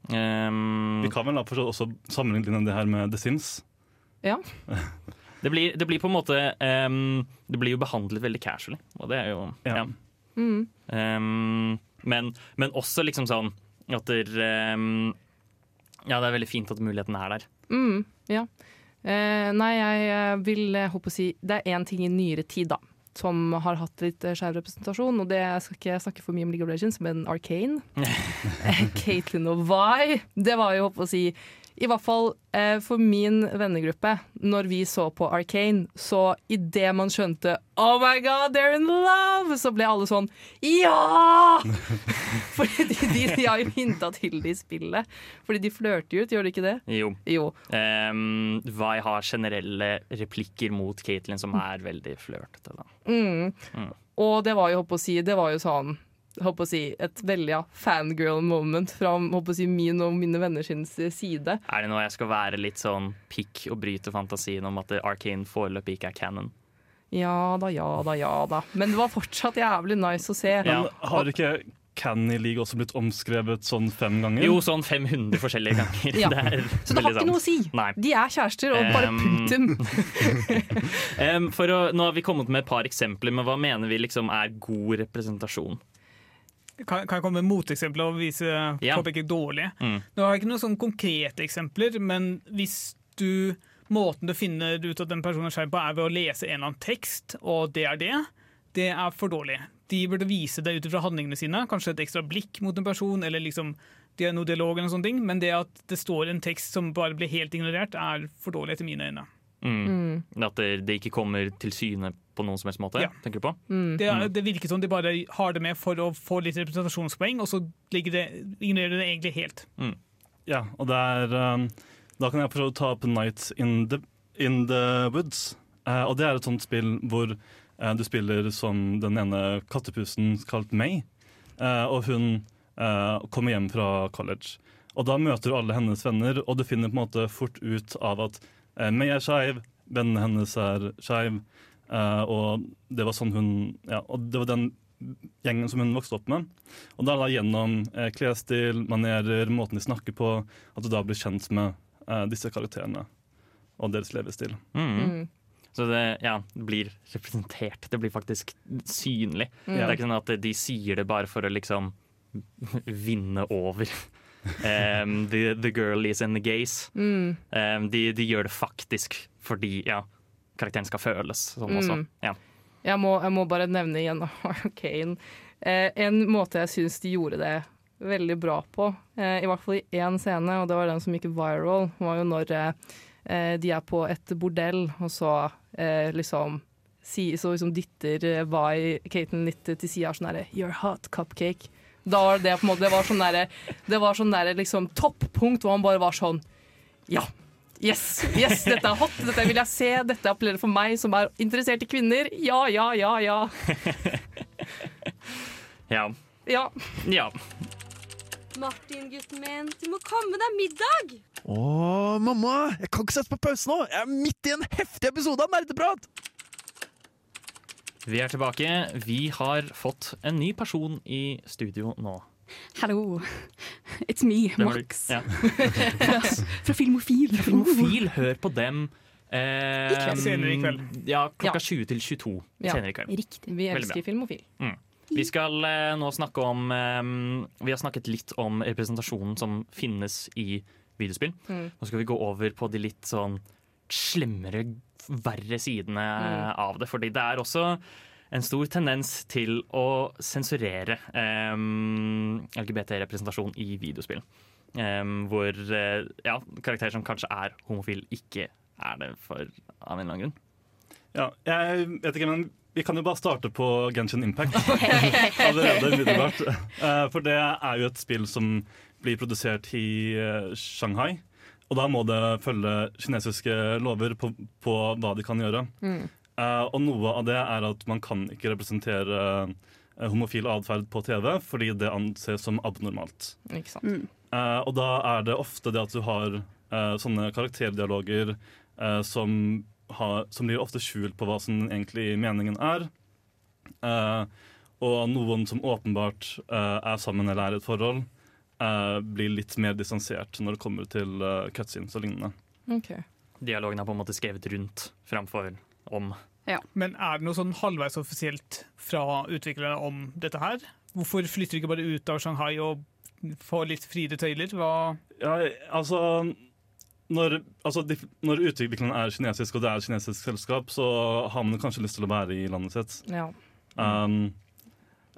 S3: Um,
S5: Vi kan vel da også sammenligne det her med The Sims.
S4: Ja. <laughs>
S3: det, blir, det blir på en måte um, Det blir jo behandlet veldig casually, og det er jo
S5: Ja.
S3: ja.
S4: Mm.
S3: Um, men, men også liksom sånn at um, Ja, det er veldig fint at muligheten er der.
S4: Mm, ja. Eh, nei, jeg eh, vil håpe å si Det er én ting i nyere tid, da. Som har hatt litt eh, skeiv representasjon, og det jeg skal ikke snakke for mye om League of Legends, men Arcane. <laughs> <laughs> Katelyn og Vi. Det var jo, håper å si I hvert fall eh, for min vennegruppe, når vi så på Arcane, så idet man skjønte Oh my God, they're in love! Så ble alle sånn Ja! <laughs> Fordi de, de, de har jo hinta til det i spillet. Fordi de flørter jo ut, gjør de ikke det?
S3: Jo.
S4: Jo.
S3: Um, Vi har generelle replikker mot Caitlyn som er veldig flørtete. da.
S4: Mm.
S3: Mm.
S4: Og det var jo, håper å si, det var jo sånn håper å si, et veldig ja, fangirl moment fra håper å si, min og mine venners side.
S3: Er det nå jeg skal være litt sånn pikk og bryte fantasien om at Arkane foreløpig ikke er canon?
S4: Ja da, ja da, ja da. Men det var fortsatt jævlig nice å se.
S3: Ja.
S5: Men har ikke Canny League også blitt omskrevet sånn fem ganger?
S3: Jo, sånn 500 forskjellige <laughs> ganger.
S4: Ja. <laughs>
S3: Det er
S4: Så det har
S3: ikke
S4: ikke noe å si.
S3: Nei.
S4: De er kjærester, og bare
S3: Um,
S4: punktum. <laughs>
S3: Um, for å, nå har vi kommet med et par eksempler, men hva mener vi liksom er god representasjon?
S6: Kan, kan jeg komme med moteksempler og vise
S3: Ja.
S6: påpeke dårlige?
S3: Mm.
S6: Nå har jeg ikke noen sånn konkrete eksempler, men hvis du Måten du finner ut at den personen er skeiv på, er ved å lese en eller annen tekst, og det er det, det er for dårlig. De burde vise det ut fra handlingene sine, kanskje et ekstra blikk mot en person, eller liksom det noe dialog eller sånne ting, men det at det står en tekst som bare blir helt ignorert, er for dårlig etter mine øyne.
S3: Mm. At det, det ikke kommer til syne på noen som helst måte?
S6: Ja.
S3: tenker du på?
S6: Det, er- det virker som de bare har det med for å få litt representasjonspoeng, og så ignorerer det, ignorerer det egentlig helt.
S5: Ja, og det er um, Da kan jeg prøve å ta opp Night in the, in the Woods. Eh, og det er et sånt spill hvor eh, du spiller som den ene kattepusen kalt May. Eh, og hun eh, kommer hjem fra college. Og da møter du alle hennes venner, og du finner på en måte fort ut av at eh, jeg er skeiv, vennene hennes er skeiv. Eh, og det var sånn hun Ja, og det var den gjengen som hun vokste opp med. Og da, er da gjennom eh, klesstil, manerer, måten de snakker på, at du da blir kjent med eh, disse karakterene og deres levestil.
S3: Mm.
S4: Mm.
S3: Så det ja, blir representert. Det blir faktisk synlig.
S4: Mm.
S3: Det er ikke sånn at de sier det bare for å liksom <laughs> vinne over. Um, the, the girl is in the gaze.
S4: Mm.
S3: Um, de, de gjør det faktisk fordi ja, karakteren skal føles sånn også.
S4: Mm.
S3: Ja.
S4: Jeg må, jeg må bare nevne igjen <laughs> Arcane. Eh, en måte jeg syns de gjorde det veldig bra på, eh, i hvert fall i én scene, og det var den som gikk viral, var jo når eh, de er på et bordell, og så eh, liksom så liksom dytter eh, Vi Katen litt til sida sånn herre You're hot, cupcake. Da var det på en måte Det var sånn derre Det var sånn derre liksom toppunkt hvor han bare var sånn Ja. Yes, yes, dette er hot, dette vil jeg se, dette appellerer for meg som er interessert i kvinner. Ja, ja, ja, ja. <laughs>
S3: Ja.
S4: ja.
S3: ja.
S10: Martin, gutten min, du må komme deg middag!
S7: Å, mamma! Jeg kan ikke sette på pause nå! Jeg er midt i en heftig episode av Nerdeprat!
S3: Vi er tilbake. Vi har fått en ny person i studio nå.
S11: Hello, it's me,
S3: Det
S11: Max.
S3: Ja. <laughs>
S11: fra, fra Filmofil.
S3: Filmofil, hør på dem. Eh,
S11: I kveld.
S6: Senere i kveld.
S3: Ja, klokka
S4: Ja.
S3: 20 til 22
S4: Ja.
S3: senere i kveld.
S11: Riktig.
S4: Vi elsker
S3: Filmofil.
S4: filmofil.
S3: Vi skal eh, nå snakke om eh, Vi har snakket litt om representasjonen som finnes i videospill.
S4: Mm.
S3: Nå skal vi gå over på de litt sånn slemmere, verre sidene
S4: Mm.
S3: av det. Fordi det er også en stor tendens til å sensurere um, LGBT-representasjon i videospill. Um, hvor uh, ja, karakterer som kanskje er homofil, ikke er det for av en eller annen grunn.
S5: Ja, jeg vet ikke, men vi kan jo bare starte på Genshin Impact. <laughs> Allerede umiddelbart. Uh, For det er jo et spill som blir produsert i uh, Shanghai. Og da må det følge kinesiske lover på, på hva de kan gjøre.
S4: Mm.
S5: Uh, og noe av det er at man kan ikke representere eh, homofil atferd på TV, fordi det anses som abnormalt.
S4: Ikke sant?
S11: Mm.
S5: Uh, og da er det ofte det at du har uh, sånne karakterdialoger eh, som, har, som blir ofte skjult på hva som egentlig meningen er. Eh, og noen som åpenbart eh, er sammen eller er i et forhold, eh, blir litt mer distansert når det kommer til uh, cutscenes og lignende.
S4: Okay.
S3: Dialogen er på en måte skrevet rundt framfor om.
S6: Men er det noe sånn halvveis offisielt fra utviklerne om dette her? Hvorfor flytter de ikke bare ut av Shanghai og får litt friere tøyler? Hva
S5: Ja, altså når, altså, de, når utviklingen er kinesisk, og det er et kinesisk selskap, så har man kanskje lyst til å være i landet sitt.
S4: Ja.
S5: Um,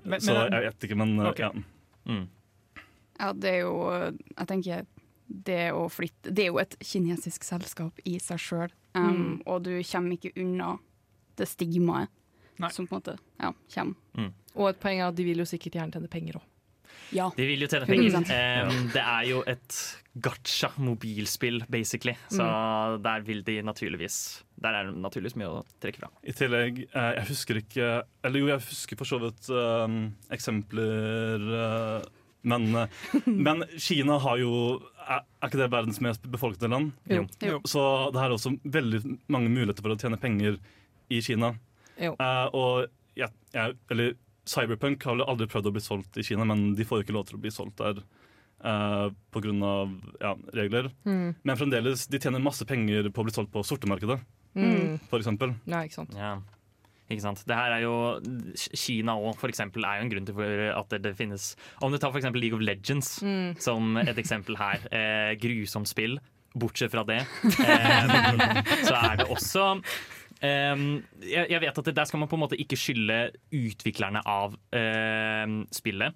S6: Men-
S5: så jeg vet ikke, men
S6: okay.
S5: Ja.
S3: Mm.
S11: Ja, det er jo Jeg tenker det å flytte Det er jo et kinesisk selskap i seg sjøl, um,
S4: Mm.
S11: og du kommer ikke unna det stigmaet
S6: Nei.
S11: som på en måte ja, kommer.
S4: Og et poeng er at de vil jo sikkert gjerne tjene penger òg.
S11: Ja.
S3: De vil jo tjene penger.
S11: 100%.
S3: Eh, det er jo et gacha-mobilspill, basically. Så der vil de naturligvis Der er det naturligvis mye å trekke fra.
S5: I tillegg, eh, jeg husker ikke Eller jo, jeg husker for så vidt um, eksempler eh, men, eh, <laughs> men Kina har jo er, er ikke det verdens mest befolkede land?
S4: Jo.
S11: Jo.
S5: Så det er også veldig mange muligheter for å tjene penger i Kina.
S4: Jo.
S5: Uh, og ja, ja, eller Cyberpunk har vel aldri prøvd å bli solgt i Kina, men de får jo ikke lov til å bli solgt der uh, pga. Ja, regler.
S4: Mm.
S5: Men fremdeles, de tjener masse penger på å bli solgt på sortemarkedet,
S4: Mm.
S5: eksempel.
S4: Ja, ikke sant.
S3: Ja. Ikke sant? Det her er jo Kina òg, for eksempel, er jo en grunn til at det, det finnes Om du tar for eksempel League of Legends
S4: Mm.
S3: som et eksempel her. <laughs> Eh, grusomt spill. Bortsett fra det, <laughs> eh, så er det også Um, jeg, jeg vet at det, Der skal man på en måte ikke skylde utviklerne av uh, spillet.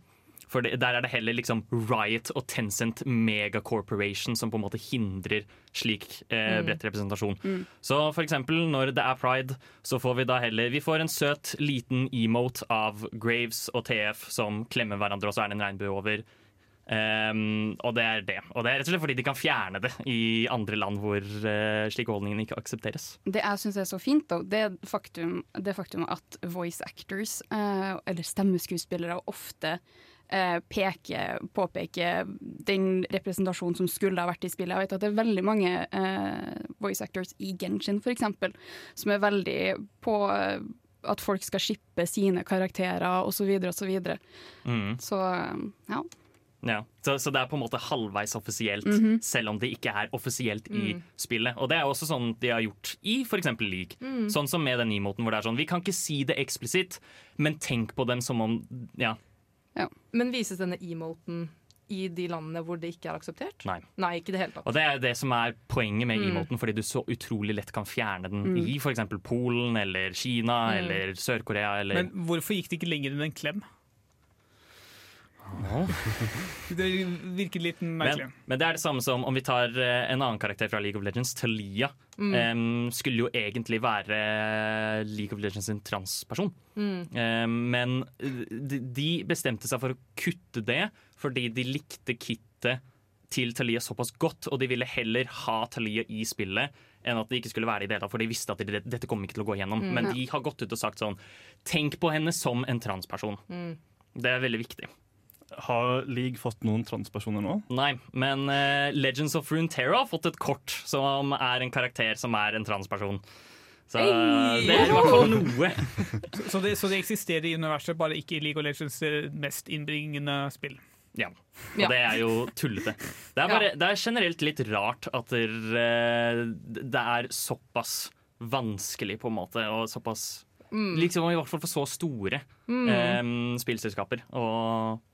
S3: For det, Der er det heller liksom Riot og Tencent Megacorporation som på en måte hindrer slik eh,
S4: Mm.
S3: bredt representasjon. Så for eksempel når det er pride, så får vi da heller Vi får en søt liten emote av Graves og TF som klemmer hverandre, og så er det en regnbue over. Um, og det er det. Og det er rett og slett fordi de kan fjerne det i andre land hvor uh, slike holdninger ikke aksepteres.
S11: Det jeg syns er så fint, da, det faktum, det faktum at voice actors, uh, eller stemmeskuespillere, ofte eh, påpeke påpeker den representasjonen som skulle ha vært i spillet. Jeg vet at det er veldig mange eh, voice actors i Genshin, eksempel, som er veldig på eh, at folk skal shippe sine karakterer, osv., osv. Så.
S3: Mm.
S11: så eh, ja.
S3: Ja. Så, så det er på en måte halvveis offisielt,
S11: Mhm.
S3: selv om det ikke er offisielt i spillet. Og det er også sånn de har gjort i f.eks. League. Sånn som med den emoten hvor det er sånn Vi kan ikke si det eksplisitt, men tenk på dem som om Ja.
S4: Men vises denne emoten i de landene hvor det ikke er akseptert?
S3: Nei.
S4: Nei, ikke det hele tatt.
S3: Og det er det som er poenget med
S4: Mm.
S3: emoten, fordi du så utrolig lett kan fjerne den
S11: Mm.
S3: i f.eks. Polen eller Kina
S4: Mm.
S3: eller Sør-Korea eller
S6: Men hvorfor gikk det ikke lenger enn en klem? <laughs> Det virker litt merkelig.
S3: Men, men det er det samme som om vi tar eh, en annen karakter fra League of Legends, Talia.
S4: Mm.
S3: Um, skulle jo egentlig være League of Legends sin transperson.
S4: Mm.
S3: Um, men eh, de, de bestemte seg for å kutte det fordi de likte kittet til Talia såpass godt, og de ville heller ha Talia i spillet enn at det ikke skulle være i det hele tatt, for de visste at de, dette kom ikke til å gå gjennom.
S4: Mm.
S3: Men de har gått ut og sagt sånn Tenk på henne som en transperson.
S4: Mm.
S3: Det er veldig viktig.
S5: Har League fått noen transpersoner nå?
S3: Nei, men uh, Legends of Runeterra har fått et kort som er en karakter som er en transperson. Så
S6: Hey!
S3: det er i hvert fall noe. <laughs>
S6: Så, så, det, så det eksisterer i universet, bare ikke i League of Legends mest innbringende spill.
S3: Ja. Og
S4: Ja.
S3: det er jo tullete. Det er, bare, det er generelt litt rart at det, eh, det er såpass vanskelig, på en måte, og såpass
S4: Mm.
S3: Liksom i hvert fall for så store
S11: Mm.
S3: eh, spillselskaper å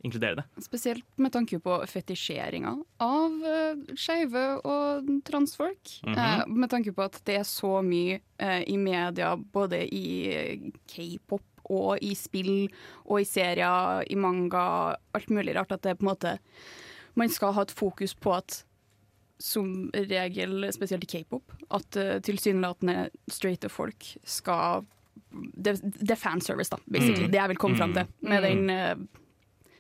S3: inkludere det.
S11: Spesielt med tanke på fetisjeringa av uh, skeive og transfolk.
S3: Mhm.
S11: Eh, med tanke på at det er så mye eh, i media, både i k-pop og i spill og i serier, i manga, alt mulig rart, at det på en måte Man skal ha et fokus på at som regel, spesielt i k-pop, at uh, tilsynelatende straighte folk skal det, det er fanservice, da, basically.
S12: Mm.
S11: Det jeg vil komme fram til. Med
S12: Mm.
S11: den eh,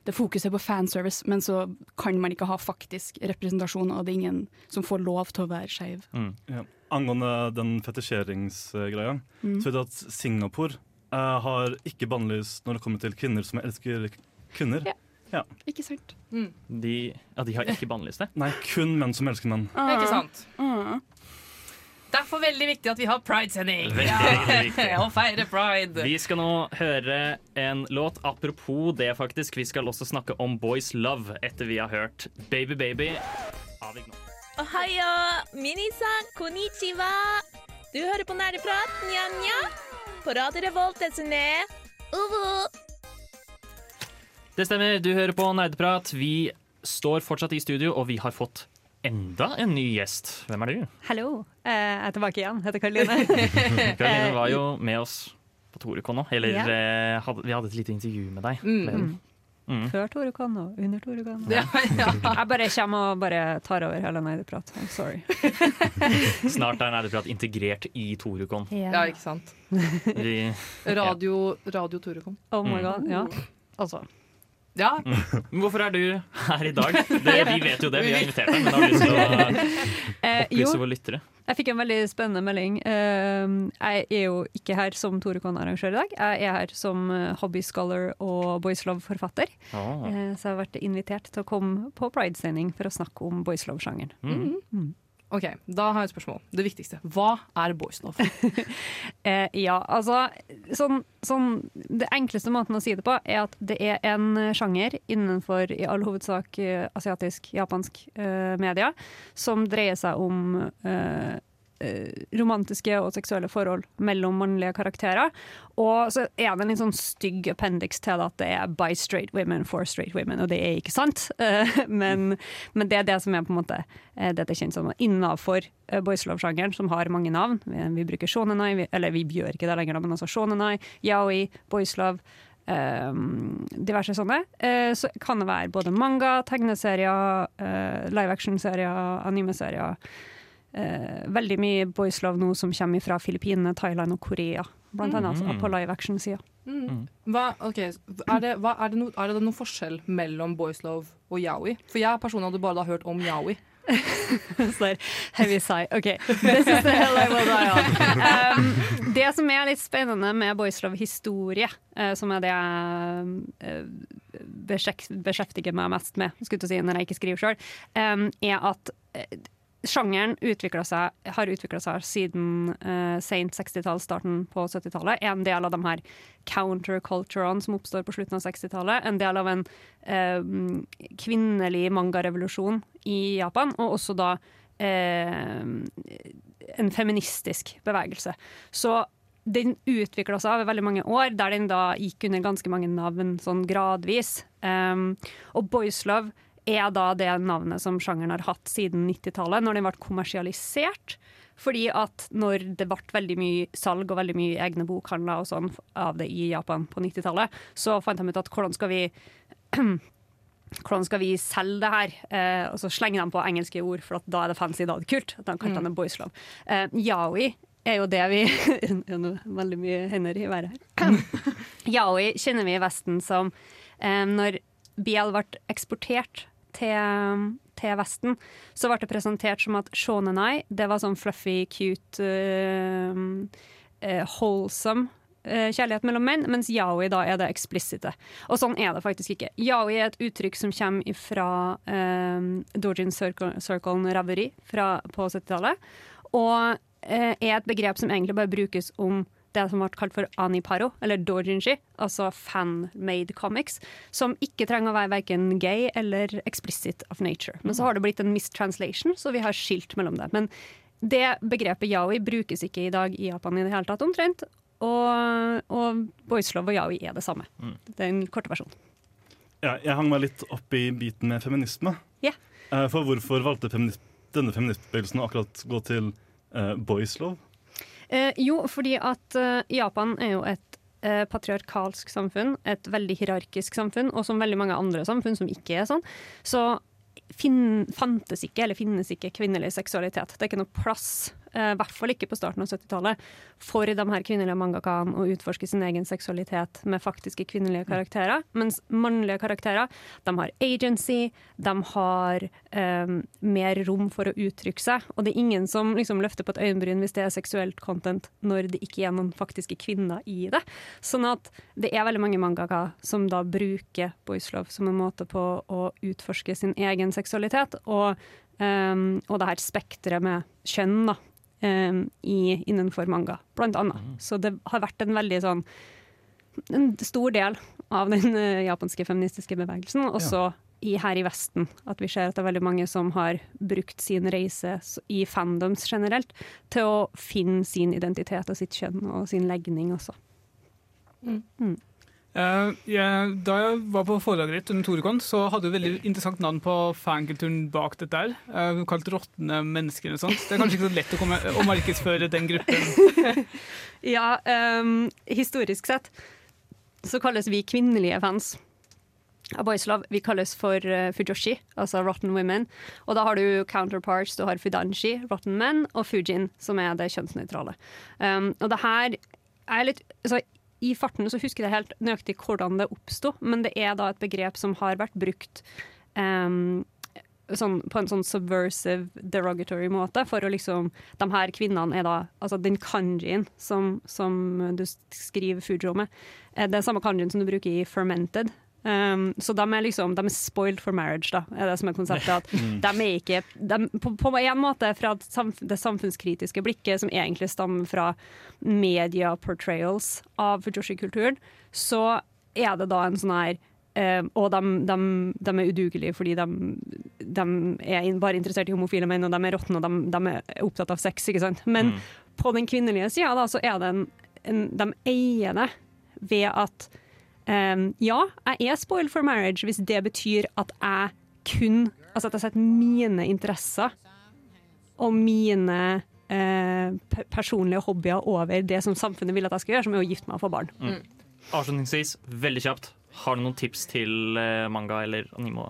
S11: det fokuset på fanservice, men så kan man ikke ha faktisk representasjon, og det er ingen som får lov til å være skeiv.
S5: Ja. Angående den fetisjeringsgreia,
S11: Mm.
S5: så vet du at Singapore eh, har ikke bannlys når det kommer til kvinner som elsker kvinner.
S11: Ja.
S5: Ja.
S11: Ikke sant?
S3: De, ja, de har ikke bannlyst det?
S5: Nei, kun menn som elsker menn.
S4: Ikke sant?
S11: Mm.
S4: Derfor veldig viktig at vi har Pride-sending.
S3: Viktig. <laughs>
S4: Og feire pride.
S3: Vi skal nå høre en låt. Apropos det, faktisk. Vi skal også snakke om Boys Love etter vi har hørt Baby Baby av Ignore.
S12: Ohayo, minisan, konnichiwa. Du hører på Nerdeprat, nja-nja. På Radio Revolt, desne. Uvu.
S3: Det stemmer, du hører på Nerdeprat. Vi står fortsatt i studio, og vi har fått enda en ny gjest. Hvem er du?
S13: Hallo, eh, jeg er tilbake igjen. Heter Karoline. <laughs>
S3: Karoline var jo <laughs> med oss på Torekon nå. Eller
S13: Ja.
S3: eh, hadde, vi hadde et lite intervju med deg.
S13: Mm.
S3: Ble- Mm.
S13: Før Torekon og under Torekon.
S3: Ja, <laughs>
S13: Jeg bare kommer og bare tar over hele Neideprat. I'm sorry.
S3: Snart er Neideprat integrert i Torekon.
S4: Ja, ikke sant.
S3: Vi,
S4: Radio, radio Torekon.
S13: Oh my
S3: Mm.
S13: god, ja. Altså.
S4: Ja.
S3: Men hvorfor er du her i dag? <laughs> Det, vi vet jo det, vi har invitert deg, men har du lyst til å <laughs>
S13: Eh,
S3: opplyse våre lyttere?
S13: Jeg fikk en veldig spennende melding. Eh, jeg er jo ikke her som Tore Kohn arrangør i dag. Jeg er her som eh, hobbyscholar og Boys Love-forfatter.
S3: Ah.
S13: Eh, så jeg har vært invitert til å komme på Pride-sending for å snakke om Boys Love-sjangeren.
S4: Mm. OK, da har jeg et spørsmål. Det viktigste. Hva er boys love? <laughs>
S13: Eh, ja, altså sånn, sånn, Det enkleste måten å si det på er at det er en sjanger innenfor i all hovedsak eh, asiatisk, japansk eh, media som dreier seg om eh, eh, romantiske og seksuelle forhold mellom mannlige karakterer. Og så er det en litt sånn stygg appendix til at det er by straight women for straight women, og det er ikke sant. <laughs> Eh, men, men det er det som er på en måte eh, det det kjent som innafor boys love-sjangeren, som har mange navn. Vi, vi bruker shonenai, vi, eller vi gjør ikke det lenger, men altså shonenai, yaoi, boys love. Um, diverse sånne. Uh, så kan det være både manga, tegneserier, uh, live action-serier, anime-serier. Eh, veldig mye boys love nå som kommer fra Filippinene, Thailand og Korea. Blant annet altså,
S4: Mm.
S13: på live action-sida.
S4: Mm. Hva, okay, er, det, hva, er, det no, er det noen forskjell mellom boys love og yaoi? For jeg personlig hadde bare da hørt om yaoi. <laughs>
S13: Så heavy sigh. OK, this is the hell I will die on. <laughs> Um, det som er litt spennende med Boys Love-historie, uh, som er det jeg uh, beskjeftiger meg mest med skulle jeg si, når jeg ikke skriver sjøl, er at eh, Sjangeren seg, har utvikla seg siden uh, sent 60-tall, starten på 70-tallet. En del av de her counterculturene som oppstår på slutten av 60-tallet. En del av en uh, kvinnelig mangarevolusjon i Japan, og også da uh, en feministisk bevegelse. Så den utvikla seg over veldig mange år, der den da gikk under ganske mange navn sånn gradvis. Um, og Boys Love er da det navnet som sjangeren har hatt siden 90-tallet, når den ble kommersialisert. Fordi at når det ble veldig mye salg og veldig mye egne bokhandler og sånn av det i Japan på 90-tallet, så fant de ut at hvordan skal vi <clears throat> hvordan skal vi selge det her? Eh, og så slenger de på engelske ord, for at da er det fancy, da er det kult. Da kalte mm. det boys love. Eh, yaoi er jo det vi <laughs> veldig mye hender i været her. <clears throat> yaoi kjenner vi i Vesten som eh, når BL ble eksportert til, til Vesten, så ble det presentert som at shonenai, det var sånn fluffy, cute, uh, wholesome eh, kjærlighet mellom menn, mens yaoi da er det eksplisitte. Og sånn er det faktisk ikke. Yaoi er et uttrykk som kommer fra um, Dojin Circle, Circle Raveri fra, på 70-tallet, og uh, er et begrep som egentlig bare brukes om det som ble kalt for aniparo, eller dojinshi, altså fan-made comics, som ikke trenger å være verken gay eller explicit of nature. Men så har det blitt en mistranslation, så vi har skilt mellom det. Men det begrepet yaoi brukes ikke i dag i Japan i det hele tatt, omtrent. Og, og boys love og yaoi er det samme. Det er en korte versjon.
S5: Ja, jeg hang meg litt opp i biten med feminisme.
S13: Ja.
S5: Eh, For hvorfor valgte feminist, denne feministbevegelsen å akkurat gå til uh, boys love?
S13: Eh, jo, fordi at eh, Japan er jo et eh, patriarkalsk samfunn, et veldig hierarkisk samfunn, og som veldig mange andre samfunn som ikke er sånn, så fin fantes ikke, eller finnes ikke, kvinnelig seksualitet. Det er ikke noe plass, i hvert fall ikke på starten av 70-tallet, for de her kvinnelige mangakaene å utforske sin egen seksualitet med faktiske kvinnelige karakterer. Mens mannlige karakterer, de har agency, de har eh, mer rom for å uttrykke seg, og det er ingen som liksom løfter på et øyenbryn hvis det er seksuelt content når det ikke er noen faktiske kvinner i det. Sånn at det er veldig mange mangaka som da bruker boys love som en måte på å utforske sin egen seksualitet, og, um, og det her spekteret med kjønn da, um, i, innenfor manga, blant annet. Så det har vært en veldig sånn en stor del av den eh, japanske feministiske bevegelsen, også i, her i Vesten. At vi ser at det er veldig mange som har brukt sin reise i fandoms generelt til å finne sin identitet og sitt kjønn og sin legning også. Mm.
S6: Eh, jeg, da jeg var på foredraget ditt under Torekon, så hadde du veldig interessant navn på fankulturen bak dette her. Uh, kalt 'Råtne mennesker' og sånt. Det er kanskje ikke så lett å, komme, å markedsføre den gruppen. <laughs>
S13: Ja, um, historisk sett så kalles vi kvinnelige fans av Boys Love. Vi kalles for uh, Fujoshi, altså Rotten Women. Og da har du counterparts. Du har Fudanshi, Rotten Men, og Fujin, som er det kjønnsnøytrale. Um, og det her er litt altså, I farten så husker jeg helt nøyaktig hvordan det oppsto, men det er da et begrep som har vært brukt um, sånn, på en sånn subversive, derogatory måte. For å liksom De her kvinnene er da Altså den kanjien som, som du skriver Fujo med, det er samme kanjien som du bruker i fermented. Um, så de er liksom De er spoiled for marriage, da, er det som er konseptet.
S14: Mm.
S13: de er ikke de, på, på en måte fra det samfunnskritiske blikket, som egentlig stammer fra media portrayals av fujoshi-kulturen, så er det da en sånn her eh, og de, de, de er udugelige fordi de, de er bare interessert i homofile menn, og de er råtne og de, de er opptatt av sex. ikke sant? Men
S14: Mm.
S13: på den kvinnelige sida da, så er det en, en De eier det ved at em, ja, jeg er spoiled for marriage hvis det betyr at jeg kun Altså at jeg setter mine interesser og mine eh, personlige hobbyer over det som samfunnet vil at jeg skal gjøre, som er å gifte meg og få barn.
S3: Mm. Avslutningsvis, veldig kjapt. Har du noen tips til eh, manga eller anime?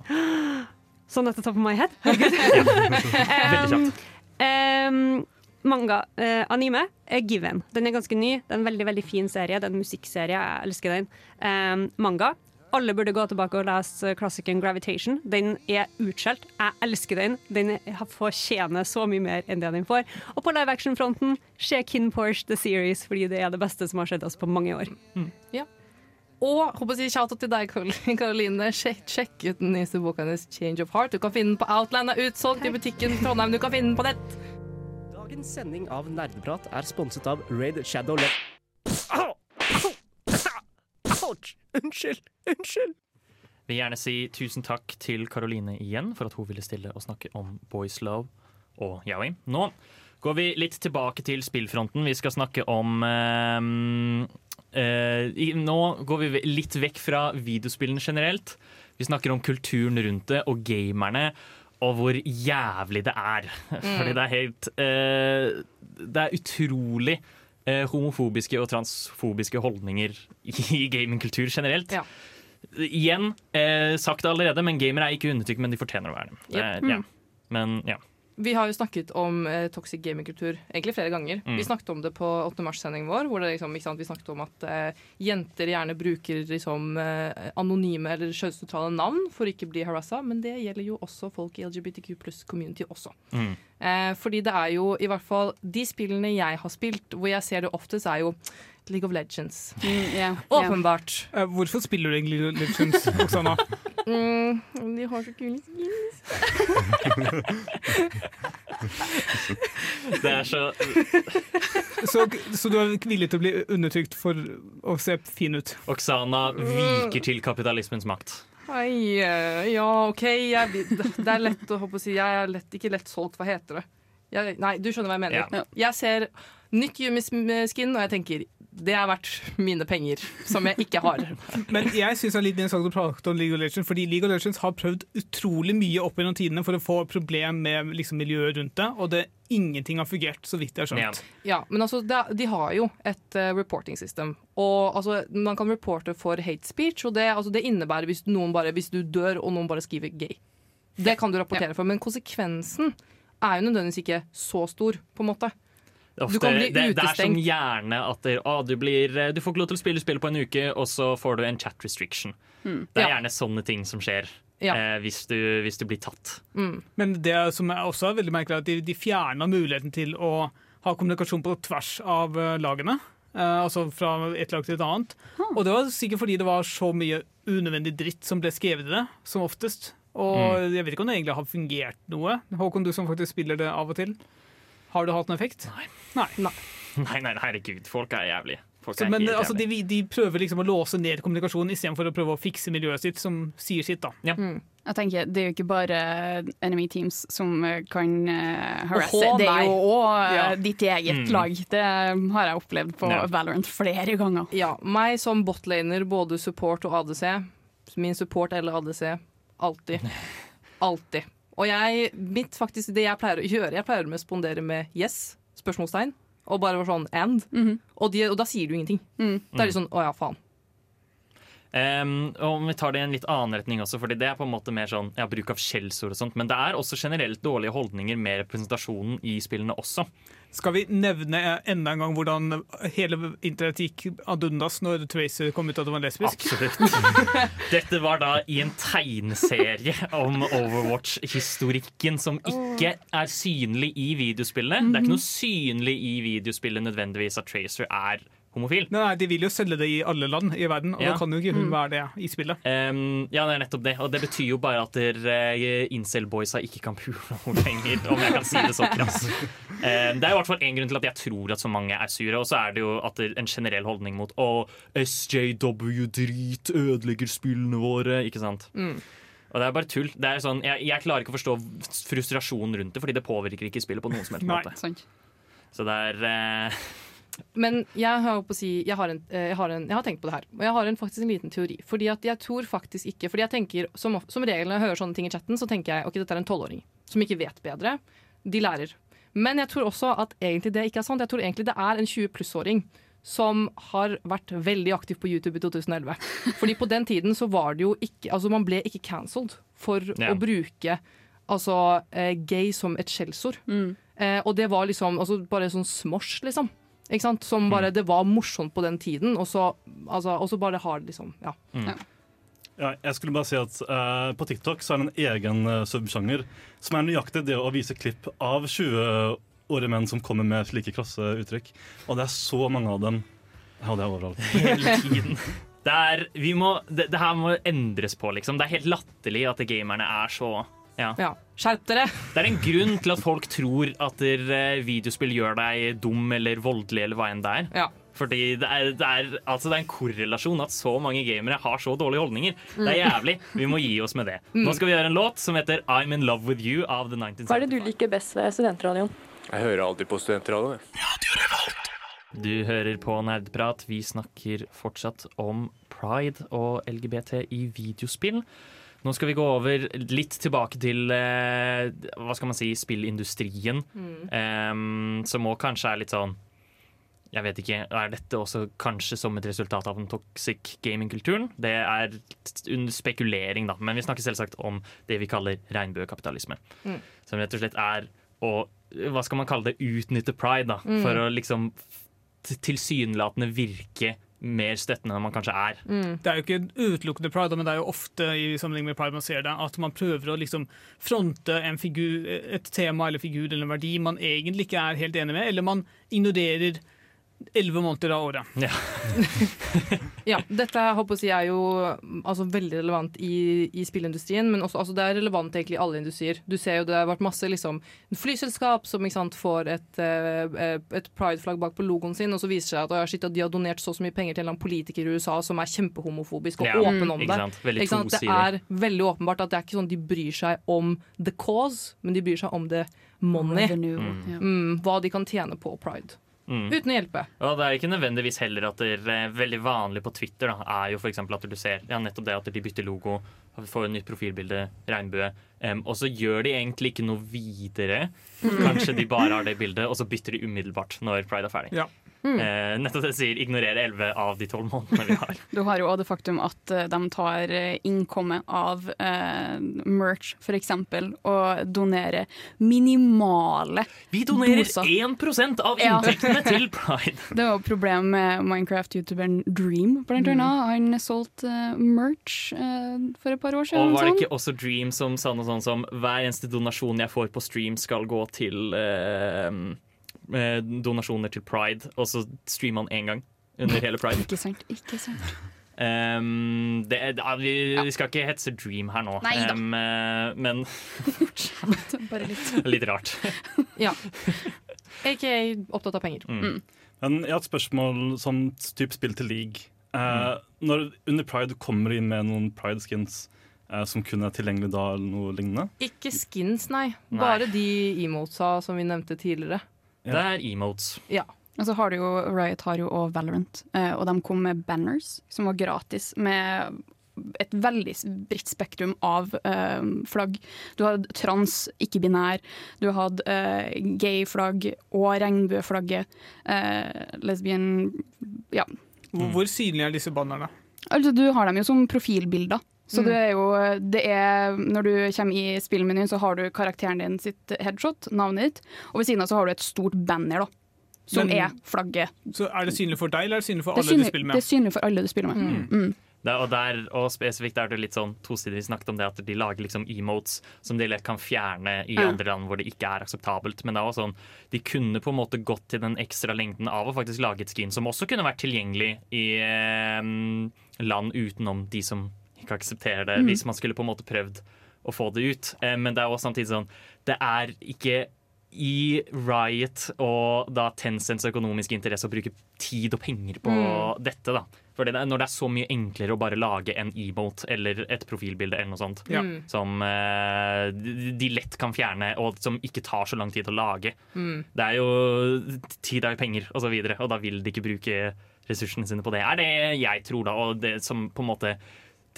S3: <gasps>
S13: Sånn at det tar på my head? <laughs> <laughs> Veldig
S3: kjapt.
S13: Manga, eh, anime, er Given. Den er ganske ny. Det er en veldig veldig fin serie. Det er en musikkserie. Jeg elsker den. Eh, manga. Alle burde gå tilbake og lese klassikeren Gravitation. Den er utskjelt. Jeg elsker den. Den er- fortjener så mye mer enn det den får. Og på live action-fronten, se Kin Porsche The Series, fordi det er det beste som har skjedd oss på mange år.
S4: Ja. Og håper å si shout out til deg, <laughs> Karoline. Sjekk, sjekk ut den nyeste boka hennes, 'Change of Heart'. Du kan finne den på Outland, er utsolgt i butikken i Trondheim. Du kan finne den på nett.
S14: Dagens sending av Nerdeprat er sponset av Raid Shadow Le... Au! Ouch! Unnskyld! Unnskyld!
S3: Vil gjerne si tusen takk til Karoline igjen for at hun ville stille og snakke om Boys Love og yaoi. Nå går vi litt tilbake til spillfronten. Vi skal snakke om eh, eh, i- Nå går vi litt vekk fra videospillene generelt. Vi snakker om kulturen rundt det og gamerne. Og hvor jævlig det er. <laughs> Fordi det er helt eh, Det er utrolig eh, homofobiske og transfobiske holdninger <laughs> i gamingkultur generelt. Igjen, eh, sagt allerede, men gamere er ikke undertrykt, men de fortjener å være det.
S4: Yep.
S3: er- ja.
S4: Mm.
S3: Men ja.
S4: Vi har jo snakket om eh, toxic gamingkultur egentlig flere ganger.
S3: Mm.
S4: Vi snakket om det på 8. mars-sendingen vår, hvor det liksom, sant, vi snakket om at eh, jenter gjerne bruker liksom, eh, anonyme eller kjønnsnøytrale navn for ikke å bli harassa, men det gjelder jo også folk i LGBTQ pluss-community også.
S3: Mm.
S4: Eh, fordi det er jo i hvert fall de spillene jeg har spilt, hvor jeg ser det oftest, er jo League of Legends. Åpenbart.
S6: Eh, hvorfor spiller du egentlig League of Legends, <laughs> Oksana?
S4: Mm, de har så kule skins.
S3: Det er så
S6: Så, så du er villig til å bli undertrykt for å se fin ut?
S3: Oksana viker til kapitalismens makt.
S4: Ai, eh, ja, OK. Jeg, det er lett å håpe å si Jeg er lett, ikke lett solgt. Hva heter det? Jeg, nei, du skjønner hva jeg mener.
S3: Ja.
S4: Jeg ser nytt Yumi-skin, og jeg tenker det er verdt mine penger, som jeg ikke har. <laughs>
S6: Men jeg syns det er litt interessant å prate om League of Legends, fordi League of Legends har prøvd utrolig mye opp gjennom tidene for å få problem med liksom, miljøet rundt det, og det ingenting har fungert, så vidt jeg har skjønt.
S4: Ja, men altså, det, de har jo et uh, reporting system. Og altså, Man kan reporte for hate speech, og det, altså, det innebærer hvis, noen bare, hvis du dør og noen bare skriver 'gay'. Det kan du rapportere for, men konsekvensen er jo nødvendigvis ikke så stor, på en måte.
S3: Ofte,
S4: Du kan bli
S3: det, det er som gjerne at det, å, du, blir, du får ikke lov til å spille spill på en uke, og så får du en chat restriction.
S6: Mm.
S3: Det er
S6: Ja.
S3: gjerne sånne ting som skjer
S6: Ja.
S3: eh, hvis, du, hvis du blir tatt.
S6: Men det som er også veldig merkelig, er at de, de fjerna muligheten til å ha kommunikasjon på tvers av eh, lagene. Eh, altså fra et lag til et annet. Og det var sikkert fordi det var så mye unødvendig dritt som ble skrevet i det, som oftest. Og jeg vet ikke om det egentlig har fungert noe. Håkon, du som faktisk spiller det av og til. Har det hatt en effekt? Nei.
S3: Nei, nei, herregud, folk er jævlige. Folk
S6: Så,
S3: er
S6: men altså, de, de prøver liksom å låse ned kommunikasjonen istedenfor å prøve å fikse miljøet sitt, som sier sitt. da.
S11: Jeg tenker, Det er jo ikke bare enemy teams som eh, kan uh, harasse,
S4: Oho,
S11: det er jo òg
S4: Ja.
S11: ditt eget
S4: Mm.
S11: lag. Det har jeg opplevd på
S4: Ja.
S11: Valorant flere ganger.
S4: Ja, meg som botlaner, både support og ADC. Min support eller ADC. Alltid. <laughs> Alltid. Og jeg, mitt faktisk, det jeg pleier å gjøre, jeg pleier å respondere med yes, spørsmålstegn, og bare sånn and. og, de, og da sier du ingenting. Da er de sånn å ja, faen.
S3: Em, og om vi tar det i en litt annen retning også, fordi det er på en måte mer sånn ja, bruk av skjellsord og sånt, men det er også generelt dårlige holdninger med representasjonen i spillene også.
S6: Skal vi nevne eh, enda en gang hvordan hele internett gikk ad undas når Tracer kom ut at det var lesbisk?
S3: Absolutt. <laughs> Dette var da i en tegneserie om Overwatch-historikken som ikke er synlig i videospillene. Det er ikke noe synlig i videospillet nødvendigvis at Tracer er homofil.
S6: Nei, De vil jo selge det i alle land i verden, og
S3: Ja.
S6: da kan jo ikke hun
S3: Mm.
S6: være det i spillet.
S3: Um, ja, det er nettopp det. Og det betyr jo bare at uh, incel-boysa ikke kan pule <laughs> noe lenger, om jeg kan si det så krass. Um, det er i hvert fall én grunn til at jeg tror at så mange er sure, og så er det jo at det er en generell holdning mot å, SJW-drit ødelegger spillene våre, ikke sant.
S4: Mm.
S3: Og det er bare tull. Det er sånn, jeg, jeg klarer ikke å forstå frustrasjonen rundt det, fordi det påvirker ikke spillet på noen som helst
S4: Nei.
S3: måte. Så det er eh, <laughs>
S4: Men jeg har, på å si, jeg, har en, eh, jeg, har en, jeg har tenkt på det her, og jeg har en, faktisk en liten teori. Fordi at jeg tror faktisk ikke Fordi jeg tenker, Som, som regel når jeg hører sånne ting i chatten, så tenker jeg ok, dette er en tolvåring som ikke vet bedre. De lærer. Men jeg tror også at egentlig det ikke er sant. Jeg tror egentlig det er en 20 pluss-åring som har vært veldig aktiv på YouTube i 2011. Fordi på den tiden så var det jo ikke Altså man ble ikke cancelled for
S3: yeah.
S4: å bruke altså, eh, gay som et skjellsord. Eh, og det var liksom altså, bare sånn smosh, liksom. Ikke sant? Som bare, Det var morsomt på den tiden, og så, altså, og så bare har det liksom Ja.
S5: Ja, jeg skulle bare si at uh, På TikTok så er det en egen uh, subsjanger som er nøyaktig det å vise klipp av 20-årige menn som kommer med slike krasse uttrykk. Og det er så mange av dem. Ja, det er overalt. <laughs>
S3: hele tiden. Det, er, vi må, det, det her må endres på, liksom. Det er helt latterlig at gamerne er så ja.
S4: Skjerp dere! <laughs>
S3: Det er en grunn til at folk tror at der, eh, videospill gjør deg dum eller voldelig eller hva enn det er. Fordi det er, det, er, altså det er en korrelasjon at så mange gamere har så dårlige holdninger. Det er
S15: Mm.
S3: jævlig. Vi må gi oss med det. Nå skal vi gjøre en låt som heter I'm In Love With You av The 1970s.
S15: Hva er det du liker best ved studentradioen?
S16: Jeg hører alltid på studentradioen.
S3: Du hører på Nerdprat. Vi snakker fortsatt om pride og LGBT i videospill. Nå skal vi gå over litt tilbake til eh, hva skal man si, spillindustrien.
S4: Mm.
S3: em, som òg kanskje er litt sånn Jeg vet ikke, Er dette også kanskje som et resultat av den toxic gaming-kulturen? Det er under spekulering, da. Men vi snakker selvsagt om det vi kaller regnbuekapitalisme.
S4: Mm.
S3: Som rett og slett er å hva skal man kalle det, utnytte pride, da.
S4: Mm.
S3: For å liksom tilsynelatende virke mer støttende enn man kanskje er.
S6: Det er jo ikke utelukkende pride, men det er jo ofte i sammenheng med pride man ser det, at man prøver å liksom fronte en figur, et tema eller figur eller en verdi man egentlig ikke er helt enig med, eller man ignorerer elleve måneder av året.
S4: Ja, <laughs> dette håper jeg, er jo altså, veldig relevant i, i spillindustrien, men også, altså, det er relevant egentlig i alle industrier. Du ser jo Det har vært masse liksom, flyselskap som ikke sant, får et, eh, et pride-flagg bak på logoen sin, og så viser det seg at, shit, at de har donert så så mye penger til en eller annen politiker i USA som er kjempehomofobisk og
S3: Ja,
S4: åpen om det. Ikke sant? Det er veldig åpenbart at det er ikke sånn de bryr seg om the cause, men de bryr seg om the money.
S3: Mm.
S4: Mm, hva de kan tjene på pride.
S3: Mm.
S4: Uten å hjelpe.
S3: Og det er ikke nødvendigvis heller at det er veldig vanlig på Twitter da, er jo for at du ser ja, nettopp det at de bytter logo, får et nytt profilbilde, regnbue, em, og så gjør de egentlig ikke noe videre. Kanskje de bare har det bildet, og så bytter de umiddelbart når pride er ferdig.
S6: Ja.
S3: Eh, nettopp det sier 'ignorer 11 av de 12 månedene vi har'.
S11: Du har jo også det faktum at eh, de tar eh, innkommet av uh, merch, eksempel, og donerer minimale
S3: Vi donerer
S11: doser.
S3: 1 av
S11: Ja.
S3: inntektene til <laughs> pride!
S11: Det var jo problem med Minecraft-youtuberen Dream, blant
S3: Mm.
S11: annet. Han solgte merch for et par år siden.
S3: Og var det
S11: sånn.
S3: ikke også Dream som sa noe sånn som hver eneste donasjon jeg får på stream skal gå til eh, eh, donasjoner til pride, og så streamer han én gang under hele pride. <laughs>
S11: Ikke sant, ikke sant.
S3: Um, det, er- da, vi, vi skal ikke hetse Dream her nå, um, men <laughs>
S11: Bare litt. <laughs>
S3: litt rart.
S4: Ja. Aka opptatt av penger.
S3: Mm.
S5: Men jeg har et spørsmål som typ spill til league. Eh, når under pride kommer inn med noen pride skins som kun er tilgjengelig da, eller noe lignende?
S4: Ikke skins, nei.
S3: Nei.
S4: Bare de emotesa som vi nevnte tidligere.
S3: Det er emotes.
S4: Ja.
S11: Og så har du jo Riot har jo og Valorant, eh, og de kom med banners som var gratis, med et veldig bredt spektrum av uh, flagg. Du hadde trans, ikke-binær, du hadde uh, gay-flagg og regnbueflagget. Uh, lesbian Ja.
S6: Hvor, hvor synlige er disse bannerne?
S11: Altså, du har dem jo som profilbilder. Så
S6: Mm.
S11: du er jo, det er, når du kommer i spillmenyen, så har du karakteren din sitt headshot, navnet ditt, og ved siden av så har du et stort banner, da. Som
S6: Men-
S11: er flagget.
S6: Så Er det synlig for deg, eller er det synlig for alle
S11: synlig, du
S6: spiller med?
S11: det er synlig for alle du spiller med. Mm.
S3: Det, og, der, og spesifikt er det litt sånn tosidig. Snakket om det at de lager liksom emotes som de lett kan fjerne i
S11: Ja.
S3: andre land hvor det ikke er akseptabelt. Men det er også sånn, de kunne på en måte gått til den ekstra lengden av å faktisk lage et skin som også kunne vært tilgjengelig i eh, land utenom de som ikke akseptere det,
S11: Mm.
S3: hvis man skulle på en måte prøvd å få det ut. Eh, men det er også samtidig sånn Det er ikke i Riot og da Tencents økonomiske interesse å bruke tid og penger på
S11: Mm.
S3: dette. da For det Når det er så mye enklere å bare lage en emote eller et profilbilde eller noe sånt
S6: Ja.
S4: Mm.
S3: som eh, de de lett kan fjerne, og som ikke tar så lang tid å lage.
S4: Mm.
S3: Det er jo tid er jo penger, og så videre, og da vil de ikke bruke ressursene sine på det. er det jeg tror, da, og det som på en måte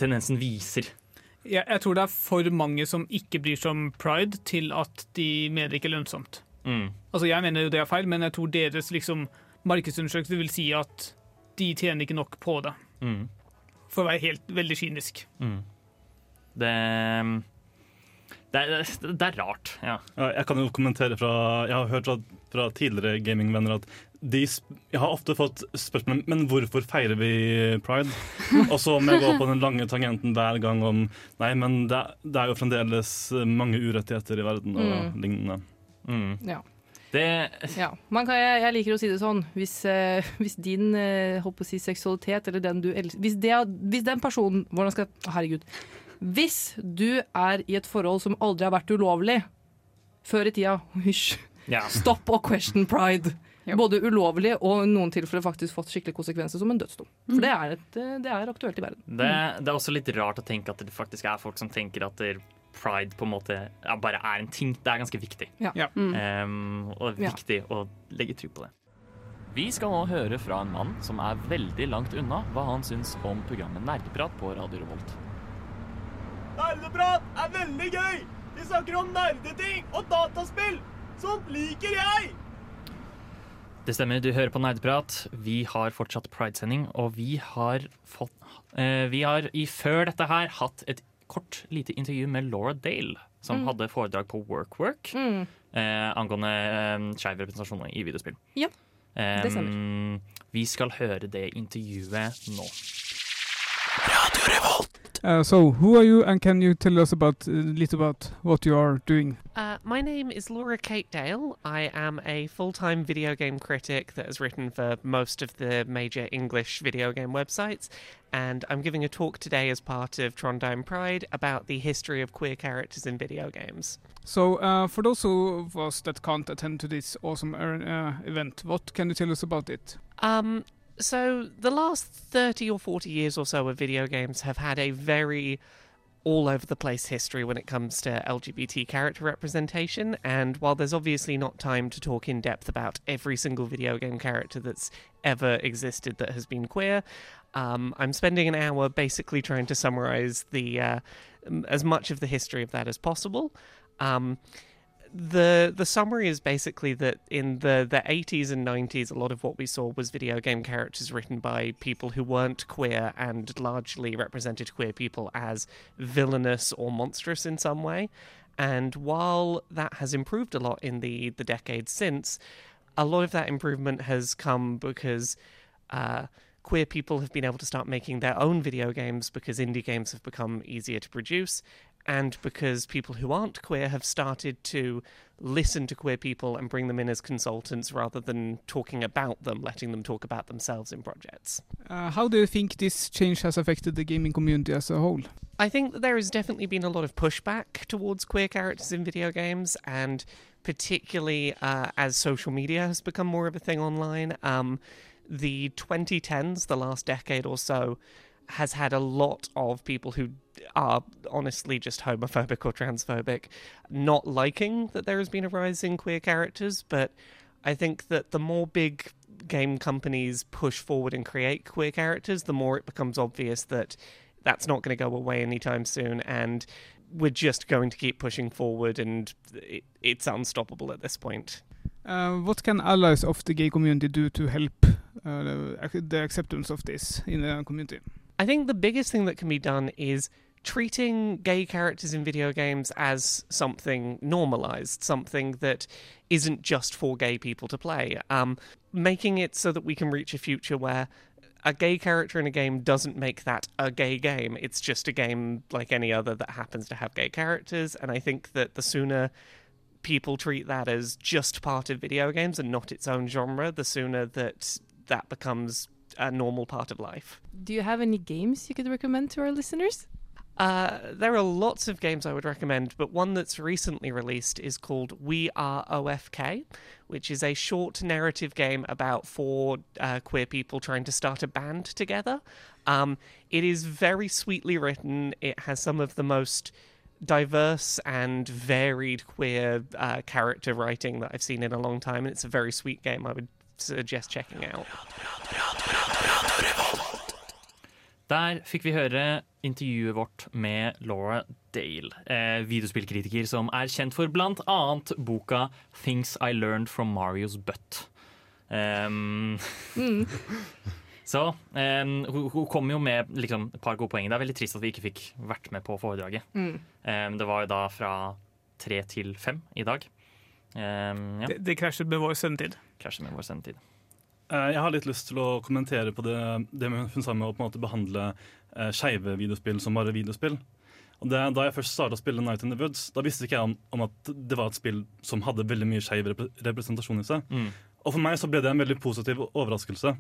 S3: tendensen viser.
S6: Jeg, jeg tror det er for mange som ikke bryr seg om pride, til at de mener det ikke er lønnsomt.
S3: Mm.
S6: Altså Jeg mener jo det er feil, men jeg tror deres liksom, markedsundersøkelse vil si at de tjener ikke nok på det.
S3: Mm.
S6: For å være helt veldig kynisk.
S3: Mm. Det, det, er- det er rart, ja.
S5: Ja, Jeg kan jo kommentere fra Jeg har hørt fra, fra tidligere gamingvenner at de, jeg har ofte fått spørsmål Men hvorfor feirer vi pride? Og så må jeg gå på den lange tangenten hver gang om Nei, men det, er- det er jo fremdeles mange urettigheter i verden og
S4: Mm.
S5: lignende.
S3: Mm.
S4: Ja.
S3: Det
S4: Ja. Man kan, jeg, jeg liker å si det sånn. Hvis, eh, hvis din eh, håper å si, seksualitet, eller den du elsker hvis, det, hvis den personen hvordan skal, Herregud. Hvis du er i et forhold som aldri har vært ulovlig før i tida <laughs> Hysj.
S3: Ja.
S4: Stopp å question pride. Både ulovlig og i noen tilfeller faktisk fått skikkelig konsekvenser som en dødsdom. For det er, et, eh, det er aktuelt i verden.
S3: Det, det er også litt rart å tenke at det faktisk er folk som tenker at pride på en måte ja, bare er en ting. Det er ganske viktig.
S4: Ja.
S6: Ja.
S3: Um, og det er
S4: Ja.
S3: viktig å legge tro på det. Vi skal nå høre fra en mann som er veldig langt unna hva han syns om programmet Nerdeprat på Radio Revolt.
S17: Nerdeprat er veldig gøy! Vi snakker om nerdeting og dataspill! Sånt liker jeg!
S3: Det stemmer, du hører på Nerdeprat. Vi har fortsatt Pride-sending, og vi har fått eh, Vi har i før dette her hatt et kort, lite intervju med Laura Dale, som
S4: Mm.
S3: hadde foredrag på WorkWork
S4: Mm.
S3: eh, angående eh, skeiv representasjon i videospill.
S4: Ja,
S3: Eh,
S4: det stemmer.
S3: vi skal høre det intervjuet nå.
S17: Radio Revolt.
S6: Uh, so, who are you, and can you tell us about a little about what you are doing?
S18: Uh, my name is Laura Kate Dale. I am a full time video game critic that has written for most of the major English video game websites, and I'm giving a talk today as part of Trondheim Pride about the history of queer characters in video games.
S6: So, uh, for those of us that can't attend to this awesome uh, event, what can you tell us about it?
S18: Um, so the last 30 or 40 years or so of video games have had a very all over the place history when it comes to LGBT character representation. And while there's obviously not time to talk in depth about every single video game character that's ever existed that has been queer, um, I'm spending an hour basically trying to summarize the uh, as much of the history of that as possible. Um, the the summary is basically that in the the 80s and 90s a lot of what we saw was video game characters written by people who weren't queer and largely represented queer people as villainous or monstrous in some way. And while that has improved a lot in the the decades since a lot of that improvement has come because uh, queer people have been able to start making their own video games because indie games have become easier to produce and because people who aren't queer have started to listen to queer people and bring them in as consultants rather than talking about them, letting them talk about themselves in projects.
S6: Uh, how do you think this change has affected the gaming community as a whole?
S18: I think that there has definitely been a lot of pushback towards queer characters in video games, and particularly uh, as social media has become more of a thing online. Um, the 2010s, the last decade or so, has had a lot of people who are honestly just homophobic or transphobic not liking that there has been a rise in queer characters, but I think that the more big game companies push forward and create queer characters, the more it becomes obvious that that's not going to go away anytime soon, and we're just going to keep pushing forward, and it, it's unstoppable at this point.
S6: Uh, what can allies of the gay community do to help uh, the acceptance of this in the community?
S18: I think the biggest thing that can be done is treating gay characters in video games as something normalized, something that isn't just for gay people to play. Um, making it so that we can reach a future where a gay character in a game doesn't make that a gay game. It's just a game like any other that happens to have gay characters. And I think that the sooner people treat that as just part of video games and not its own genre, the sooner that that becomes a normal part of life.
S4: Do you have any games you could recommend to our listeners?
S18: Uh, there are lots of games I would recommend, but one that's recently released is called We Are OFK, which is a short narrative game about four uh, queer people trying to start a band together. Um, it is very sweetly written. It has some of the most diverse and varied queer uh, character writing that I've seen in a long time, and it's a very sweet game. I would suggest checking out.
S3: Der fikk vi høre intervjuet vårt med Laura Dale, eh, videospillkritiker som er kjent for annet boka 'Things I Learned From Marios Butt'. Um, <laughs> Så um, hun, hun kom jo med liksom, et par gode poeng. Det er veldig trist at vi ikke fikk vært med på foredraget.
S4: Mm.
S3: Um, det var jo da fra tre til fem i dag. Um, ja.
S6: Det, det krasjet med vår sendetid.
S3: Krasjet med vår sendetid.
S5: Eh, Jeg har litt lyst til å kommentere på det, det hun sa med å på en måte behandle eh, skeive videospill som bare videospill. Og det, da jeg først starta å spille Night in the Woods, da visste ikke jeg om, om at det var et spill som hadde veldig mye skeiv repre representasjon i seg.
S3: Mm.
S5: Og for meg så ble det en veldig positiv overraskelse,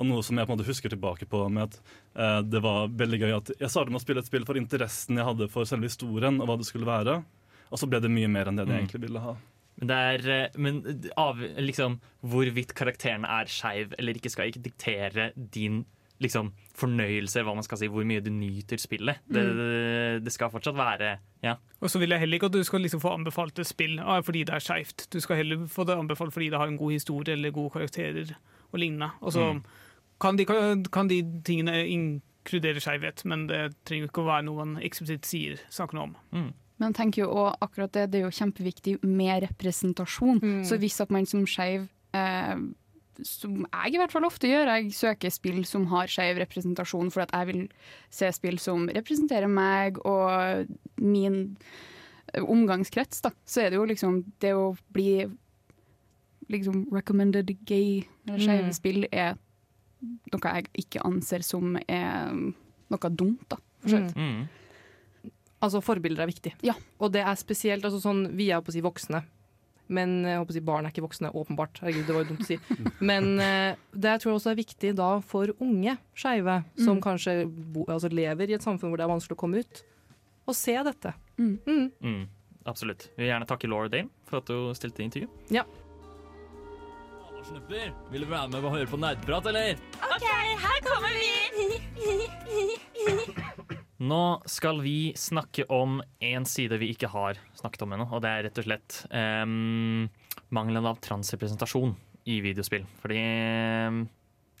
S5: og noe som jeg på en måte husker tilbake på med at eh, det var veldig gøy at jeg startet med å spille et spill for interessen jeg hadde for selve historien og hva det skulle være, og så ble det mye mer enn det jeg
S3: Mm.
S5: egentlig ville ha.
S3: Men, er, eh, men av, liksom, hvorvidt karakteren er skeiv eller ikke, skal ikke diktere din liksom, fornøyelse, hva man skal si, hvor mye du nyter spillet.
S6: Mm.
S3: det, det skal fortsatt være ja.
S6: Og så vil jeg heller ikke at du skal liksom få anbefalt et spill ah, fordi det er skeivt. Du skal heller få det anbefalt fordi det har en god historie eller gode karakterer og lignende. Og så
S3: Mm.
S6: kan, de, kan de tingene inkludere skeivhet, men det trenger ikke å være noe man eksplisitt sier snakker noe om.
S11: Men jeg tenker jo også akkurat det, det er jo kjempeviktig med representasjon.
S6: Mm.
S11: Så hvis at man som skeiv, eh, som jeg i hvert fall ofte gjør, jeg søker spill som har skeiv representasjon, for at jeg vil se spill som representerer meg og min eh, omgangskrets, da, så er det jo liksom det å bli liksom recommended gay eller skeive
S4: Mm.
S11: spill er noe jeg ikke anser som er noe dumt, da.
S4: for så vidt.
S3: Mm.
S4: Altså, forbilder er viktig. Og det er spesielt altså, sånn, Vi er på å si voksne, men jeg håper å si barn er ikke voksne, åpenbart. Herregud, det var jo dumt å si. <laughs> Men eh, det jeg tror også er viktig da for unge skeive, som
S11: Mm.
S4: kanskje bo, altså, lever i et samfunn hvor det er vanskelig å komme ut, å se dette.
S11: Mm.
S4: Mm.
S3: Mm, absolutt. Vi vil gjerne takke Laura Dane for at hun stilte intervju.
S4: Ja.
S19: Snupper, vil du være med og høre på nerdprat, eller?
S12: OK, her kommer vi! <laughs>
S3: Nå skal vi snakke om en side vi ikke har snakket om ennå, og det er rett og slett um, mangelen av transrepresentasjon i videospill. Fordi um,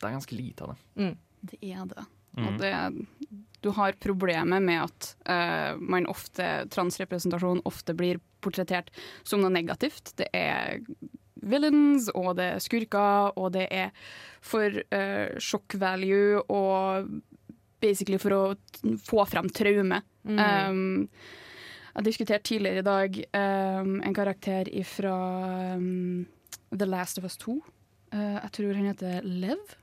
S3: det er ganske lite av det.
S11: Det er det.
S3: Mm.
S11: Og det, du har problemet med at uh, man ofte, transrepresentasjon ofte blir portrettert som noe negativt. Det er villains, og det er skurker, og det er for uh, shock value og basically for å få fram traume.
S4: Mm.
S11: Um, jeg diskuterte tidligere i dag um, en karakter fra um, The Last of Us 2. Uh, jeg tror han heter Lev.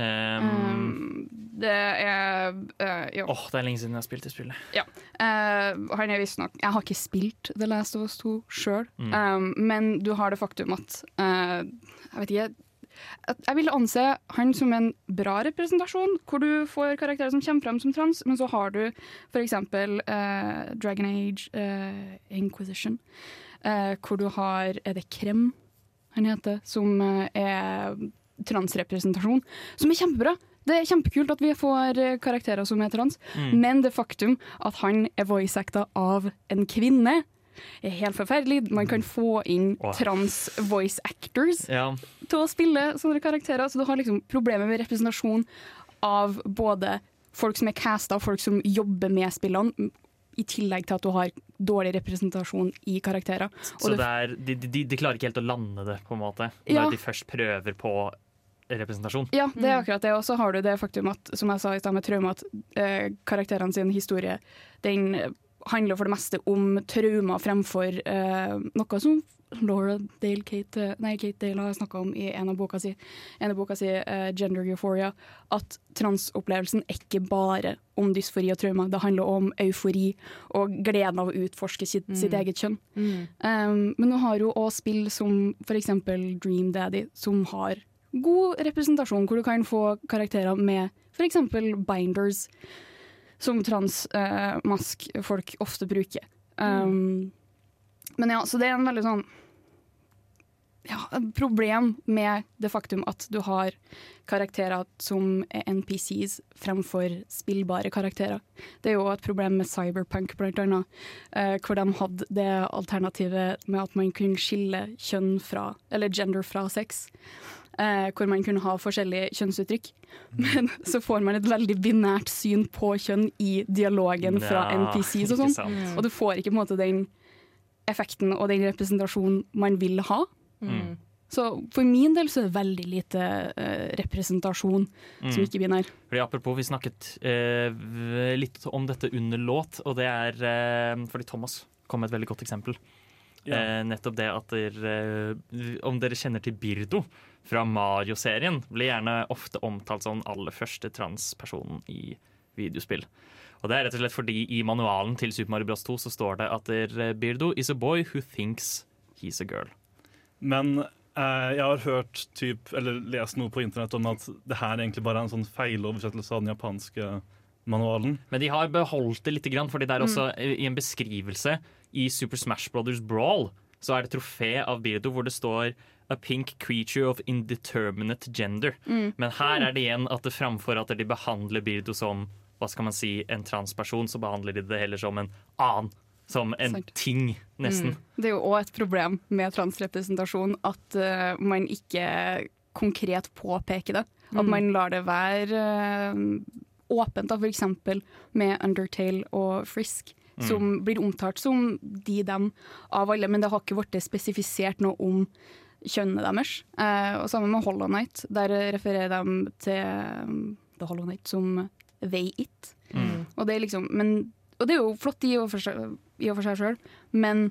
S3: Em,
S11: Um, det er uh, jo.
S3: Åh, det er lenge siden jeg har spilt det spillet.
S11: Ja. Uh, han er visstnok Jeg har ikke spilt The Last of Us 2 sjøl,
S3: Mm.
S11: um, men du har det faktum at uh, Jeg vet ikke Jeg vil anse han som en bra representasjon, hvor du får karakterer som kommer frem som trans, men så har du f.eks. Uh, Dragon Age, uh, Inquisition, uh, hvor du har Er det Krem han heter, som eh, er transrepresentasjon, som er kjempebra. Det er kjempekult at vi får eh, karakterer som er trans,
S20: Mm.
S11: men det faktum at han er voice-acta av en kvinne, er helt forferdelig. Man kan få inn trans voice actors
S3: Ja.
S11: til å spille sånne karakterer, så du har liksom problemer med representasjon av både folk som er casta folk som jobber med spillene, i tillegg til at du har dårlig representasjon i karakterer. Og
S3: Så er, de, de, de klarer ikke helt å lande det, på en måte,
S11: Ja.
S3: når de først prøver på representasjon.
S11: Ja, det er akkurat det. Og så har du det faktum at, som jeg sa i stad med traume, at eh, karakterene sin historie den handler for det meste om traumer fremfor uh, noe som Laura Dale Kate, nei, Kate Dale har snakka om i en av boka si, en av boka si uh, 'Gender Euphoria', at transopplevelsen er ikke bare om dysfori og traumer. Det handler om eufori og gleden av å utforske sitt,
S4: Mm.
S11: sitt eget kjønn.
S4: Mm.
S11: Um, men hun har jo òg spill som f.eks. Dream Daddy, som har god representasjon, hvor du kan få karakterer med f.eks. binders, som transmask-folk ofte bruker. Um, Men ja, så det er en veldig sånn ja, et problem med det faktum at du har karakterer som er NPCs fremfor spillbare karakterer. Det er jo et problem med Cyberpunk, blant annet, eh, hvor de hadde det alternativet med at man kunne skille kjønn fra, eller gender fra sex. Eh, hvor man kunne ha forskjellige kjønnsuttrykk. Men <laughs> så får man et veldig binært syn på kjønn i dialogen fra
S3: Ja,
S11: NPCs og sånn. Og du får ikke på en måte den effekten og den representasjonen man vil ha.
S3: Mm.
S11: Så for min del så er det veldig lite uh, representasjon som
S3: Mm.
S11: ikke binær.
S3: Fordi apropos, vi snakket uh, litt om dette under låt, og det er uh, fordi Thomas kom med et veldig godt eksempel.
S5: Ja.
S3: Eh, nettopp det at dere, om dere kjenner til Birdo fra Mario-serien, blir gjerne ofte omtalt som den aller første transpersonen i videospill. Og det er rett og slett fordi i manualen til Super Mario Bros. 2 så står det at der, eh, Birdo is a boy who thinks he's a girl.
S5: Men eh, jeg har hørt typ, eller lest noe på internett om at det her egentlig bare er en sånn feiloversettelse av den japanske manualen.
S3: Men de har beholdt det litt, grann, fordi det er
S5: Mm.
S3: også i en beskrivelse i Super Smash Brothers Brawl så er det trofé av Birdo hvor det står A pink creature of indeterminate gender.
S11: Mm.
S3: Men her er det igjen at det framfor at de behandler Birdo som hva skal man si, en transperson, så behandler de det heller som en annen. Som en
S11: Sart.
S3: ting, nesten.
S11: Mm. Det er jo òg et problem med transrepresentasjon at uh, man ikke konkret påpeker det. At
S4: Mm.
S11: man lar det være uh, åpent, f.eks. med Undertale og Frisk.
S20: Mm.
S11: Som blir omtalt som de, dem av alle, men det har ikke blitt spesifisert noe om kjønnet deres. Eh, og sammen med Hollow Knight, der refererer de til um, The Hollow Knight som They It.
S20: Mm.
S11: Og det er liksom, men, og det er jo flott i og for seg, i og for seg sjøl, men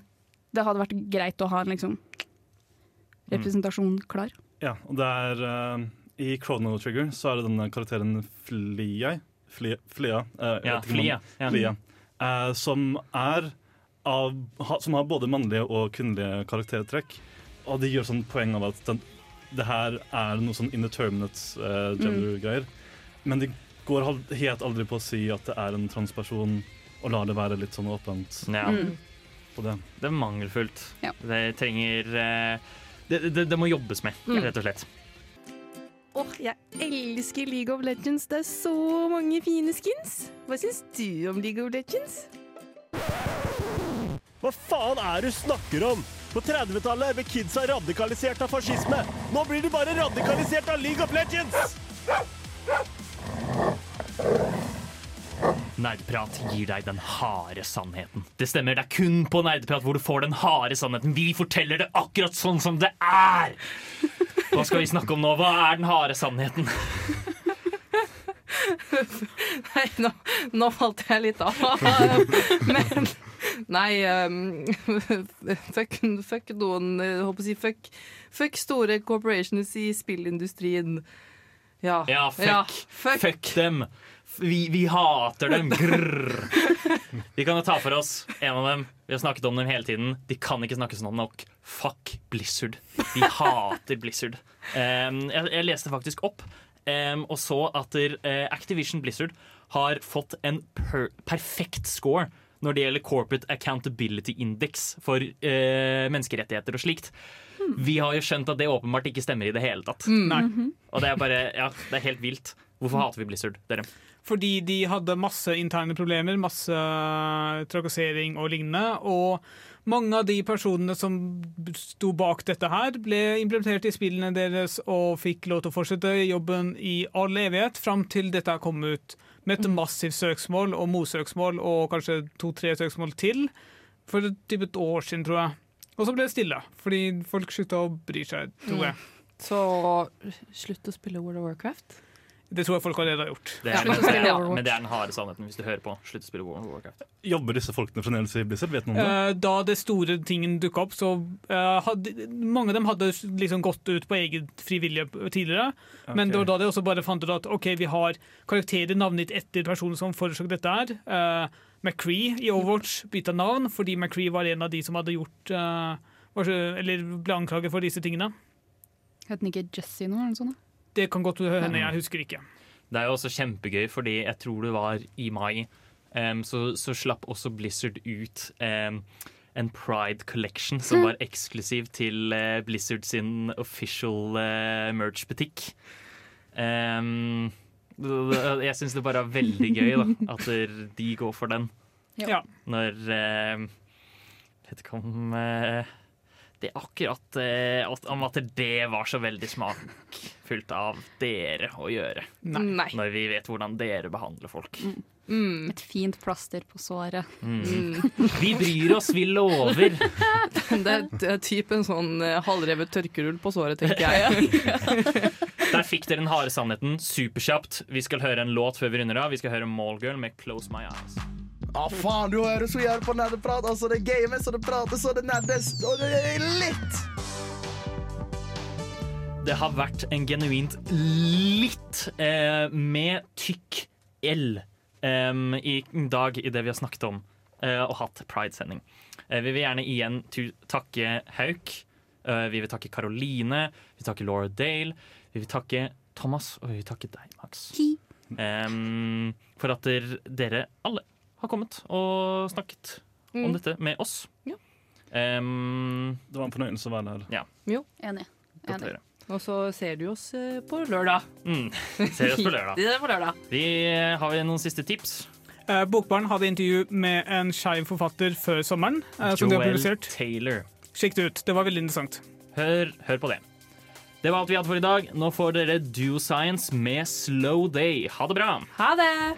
S11: det hadde vært greit å ha en liksom, representasjon klar.
S5: Ja, og det er uh, I Chrono Trigger så er det denne karakteren Flia Flia, Flia, uh,
S3: Ja,
S5: ikke om
S3: Flia,
S5: man,
S3: ja.
S5: Flia uh, som er av, ha, Som har både mannlige og kvinnelige karaktertrekk. Og de gjør sånn poeng av at den, det her er noe sånn indeterminate uh, gender-greier. Men de går helt aldri på å si at det er en transperson, og lar det være litt sånn åpent
S3: Ja.
S4: Mm.
S5: på det.
S3: Det er mangelfullt.
S11: Ja.
S3: Det trenger uh, det, det, det må jobbes med,
S4: Mm.
S3: rett og slett.
S1: Åh, jeg elsker League of Legends. Det er så mange fine skins. Hva syns du om League of Legends?
S17: Hva faen er det du snakker om? På 30-tallet ble kidsa radikalisert av fascisme. Nå blir de bare radikalisert av League of Legends!
S3: Nerdprat gir deg den harde sannheten. Det stemmer, det er kun på Nerdprat hvor du får den harde sannheten. Vi forteller det akkurat sånn som det er! Hva skal vi snakke om nå? Hva er den harde sannheten?
S4: Nei, nå, nå falt jeg litt av. <laughs> Men Nei, um, <laughs> fuck, fuck noen å si fuck, fuck store corporations i spillindustrien. Ja,
S3: Ja, fuck.
S4: Ja,
S3: fuck. dem. Vi, vi hater dem. Grrr. Vi kan jo ta for oss en av dem. Vi har snakket om dem hele tiden. De kan ikke snakke sånn nok. Fuck Blizzard. Vi hater Blizzard. Um, jeg, jeg leste faktisk opp um, og så at eh, Activision Blizzard har fått en per perfekt score når det gjelder Corporate Accountability Index for eh, menneskerettigheter og slikt. Vi har jo skjønt at det åpenbart ikke stemmer i det hele tatt.
S6: Nei.
S3: Og det er bare, ja, det er helt vilt. Hvorfor hater vi Blizzard, dere?
S6: Fordi de hadde masse interne problemer, masse trakassering og lignende. Og mange av de personene som sto bak dette her, ble implementert i spillene deres og fikk lov til å fortsette jobben i all evighet fram til dette kom ut med et massivt søksmål og motsøksmål og kanskje to-tre søksmål til for typ et år siden, tror jeg. Og så ble det stille, fordi folk slutta å bry seg, tror jeg.
S4: Så slutt å spille World of Warcraft.
S6: Det tror jeg folk allerede har gjort.
S3: Det er,
S4: Slutt å spille
S3: men, det er den harde sannheten hvis du hører på. Slutt å spille Warcraft.
S5: Jobber disse folkene fremdeles i Blizzard? Vet noen om det?
S6: Eh, Da det store tingen dukka opp, så eh, hadde mange av dem hadde liksom gått ut på egen frivillige tidligere. Men det var da de også bare fant ut at OK, vi har karakterer navngitt etter personen som forårsaket dette her. Uh, McCree i Overwatch bytta navn fordi McCree var en av de som hadde gjort uh, Eller ble anklaget for disse tingene.
S11: Het den ikke Jesse nå? eller noe sånt?
S6: Det kan godt hende, jeg husker ikke.
S3: Det er jo også kjempegøy, fordi jeg tror det var i mai, um, så, så slapp også Blizzard ut um, en Pride Collection som var eksklusiv til uh, Blizzard sin official uh, merch-butikk. Um, <laughs> jeg syns det bare er veldig gøy da, <laughs> at de går for den.
S6: Ja.
S3: Når uh, Vet ikke om eh, det er akkurat eh, at- om at det var så veldig smakfullt av dere å gjøre.
S4: Nei.
S3: Når vi vet hvordan dere behandler folk.
S4: Mm.
S11: Et fint plaster på såret.
S3: Mm. Vi bryr oss, vi lover. <laughs>
S4: Det er, det er typ en sånn eh, halvrevet tørkerull på såret, tenker jeg. <laughs> <laughs>
S3: Der fikk dere den harde sannheten superkjapt. Vi skal høre en låt før vi runder av. Vi skal høre Mallgirl med 'Close My Eyes'.
S8: Ja, faen, du hører så jævlig på nerdeprat. Altså, det games, og det prates, og det nerdes, og det er litt.
S3: Det har vært en genuint litt eh, med tykk L eh, i dag i det vi har snakket om eh, og hatt Pride-sending. Eh, vi vil gjerne igjen takke Hauk. Eh, vi vil takke Karoline. Vi vil takke Laura Dale. Vi vil takke Thomas, og vi vil takke deg, Max. Em, for at dere alle har kommet og snakket om
S4: Mm.
S3: dette med oss.
S4: Ja.
S3: Um,
S5: Det var en fornøyelse å være her.
S3: ja.
S4: Jo.
S11: Enig. Enig.
S4: Og så ser du oss eh, på lørdag.
S3: Mm. Ser oss på lørdag. <laughs>
S4: Det er på lørdag.
S3: Vi, eh, har vi noen siste tips?
S6: Eh, Bokbarn hadde intervju med en skeiv forfatter før sommeren. eh, som de har
S3: Joel
S6: publisert.
S3: Taylor.
S6: Sjekk det ut. Det var veldig interessant.
S3: Hør, hør på det. Det var alt vi hadde for i dag. Nå får dere Do Science med Slow Day. Ha det bra!
S4: Ha det!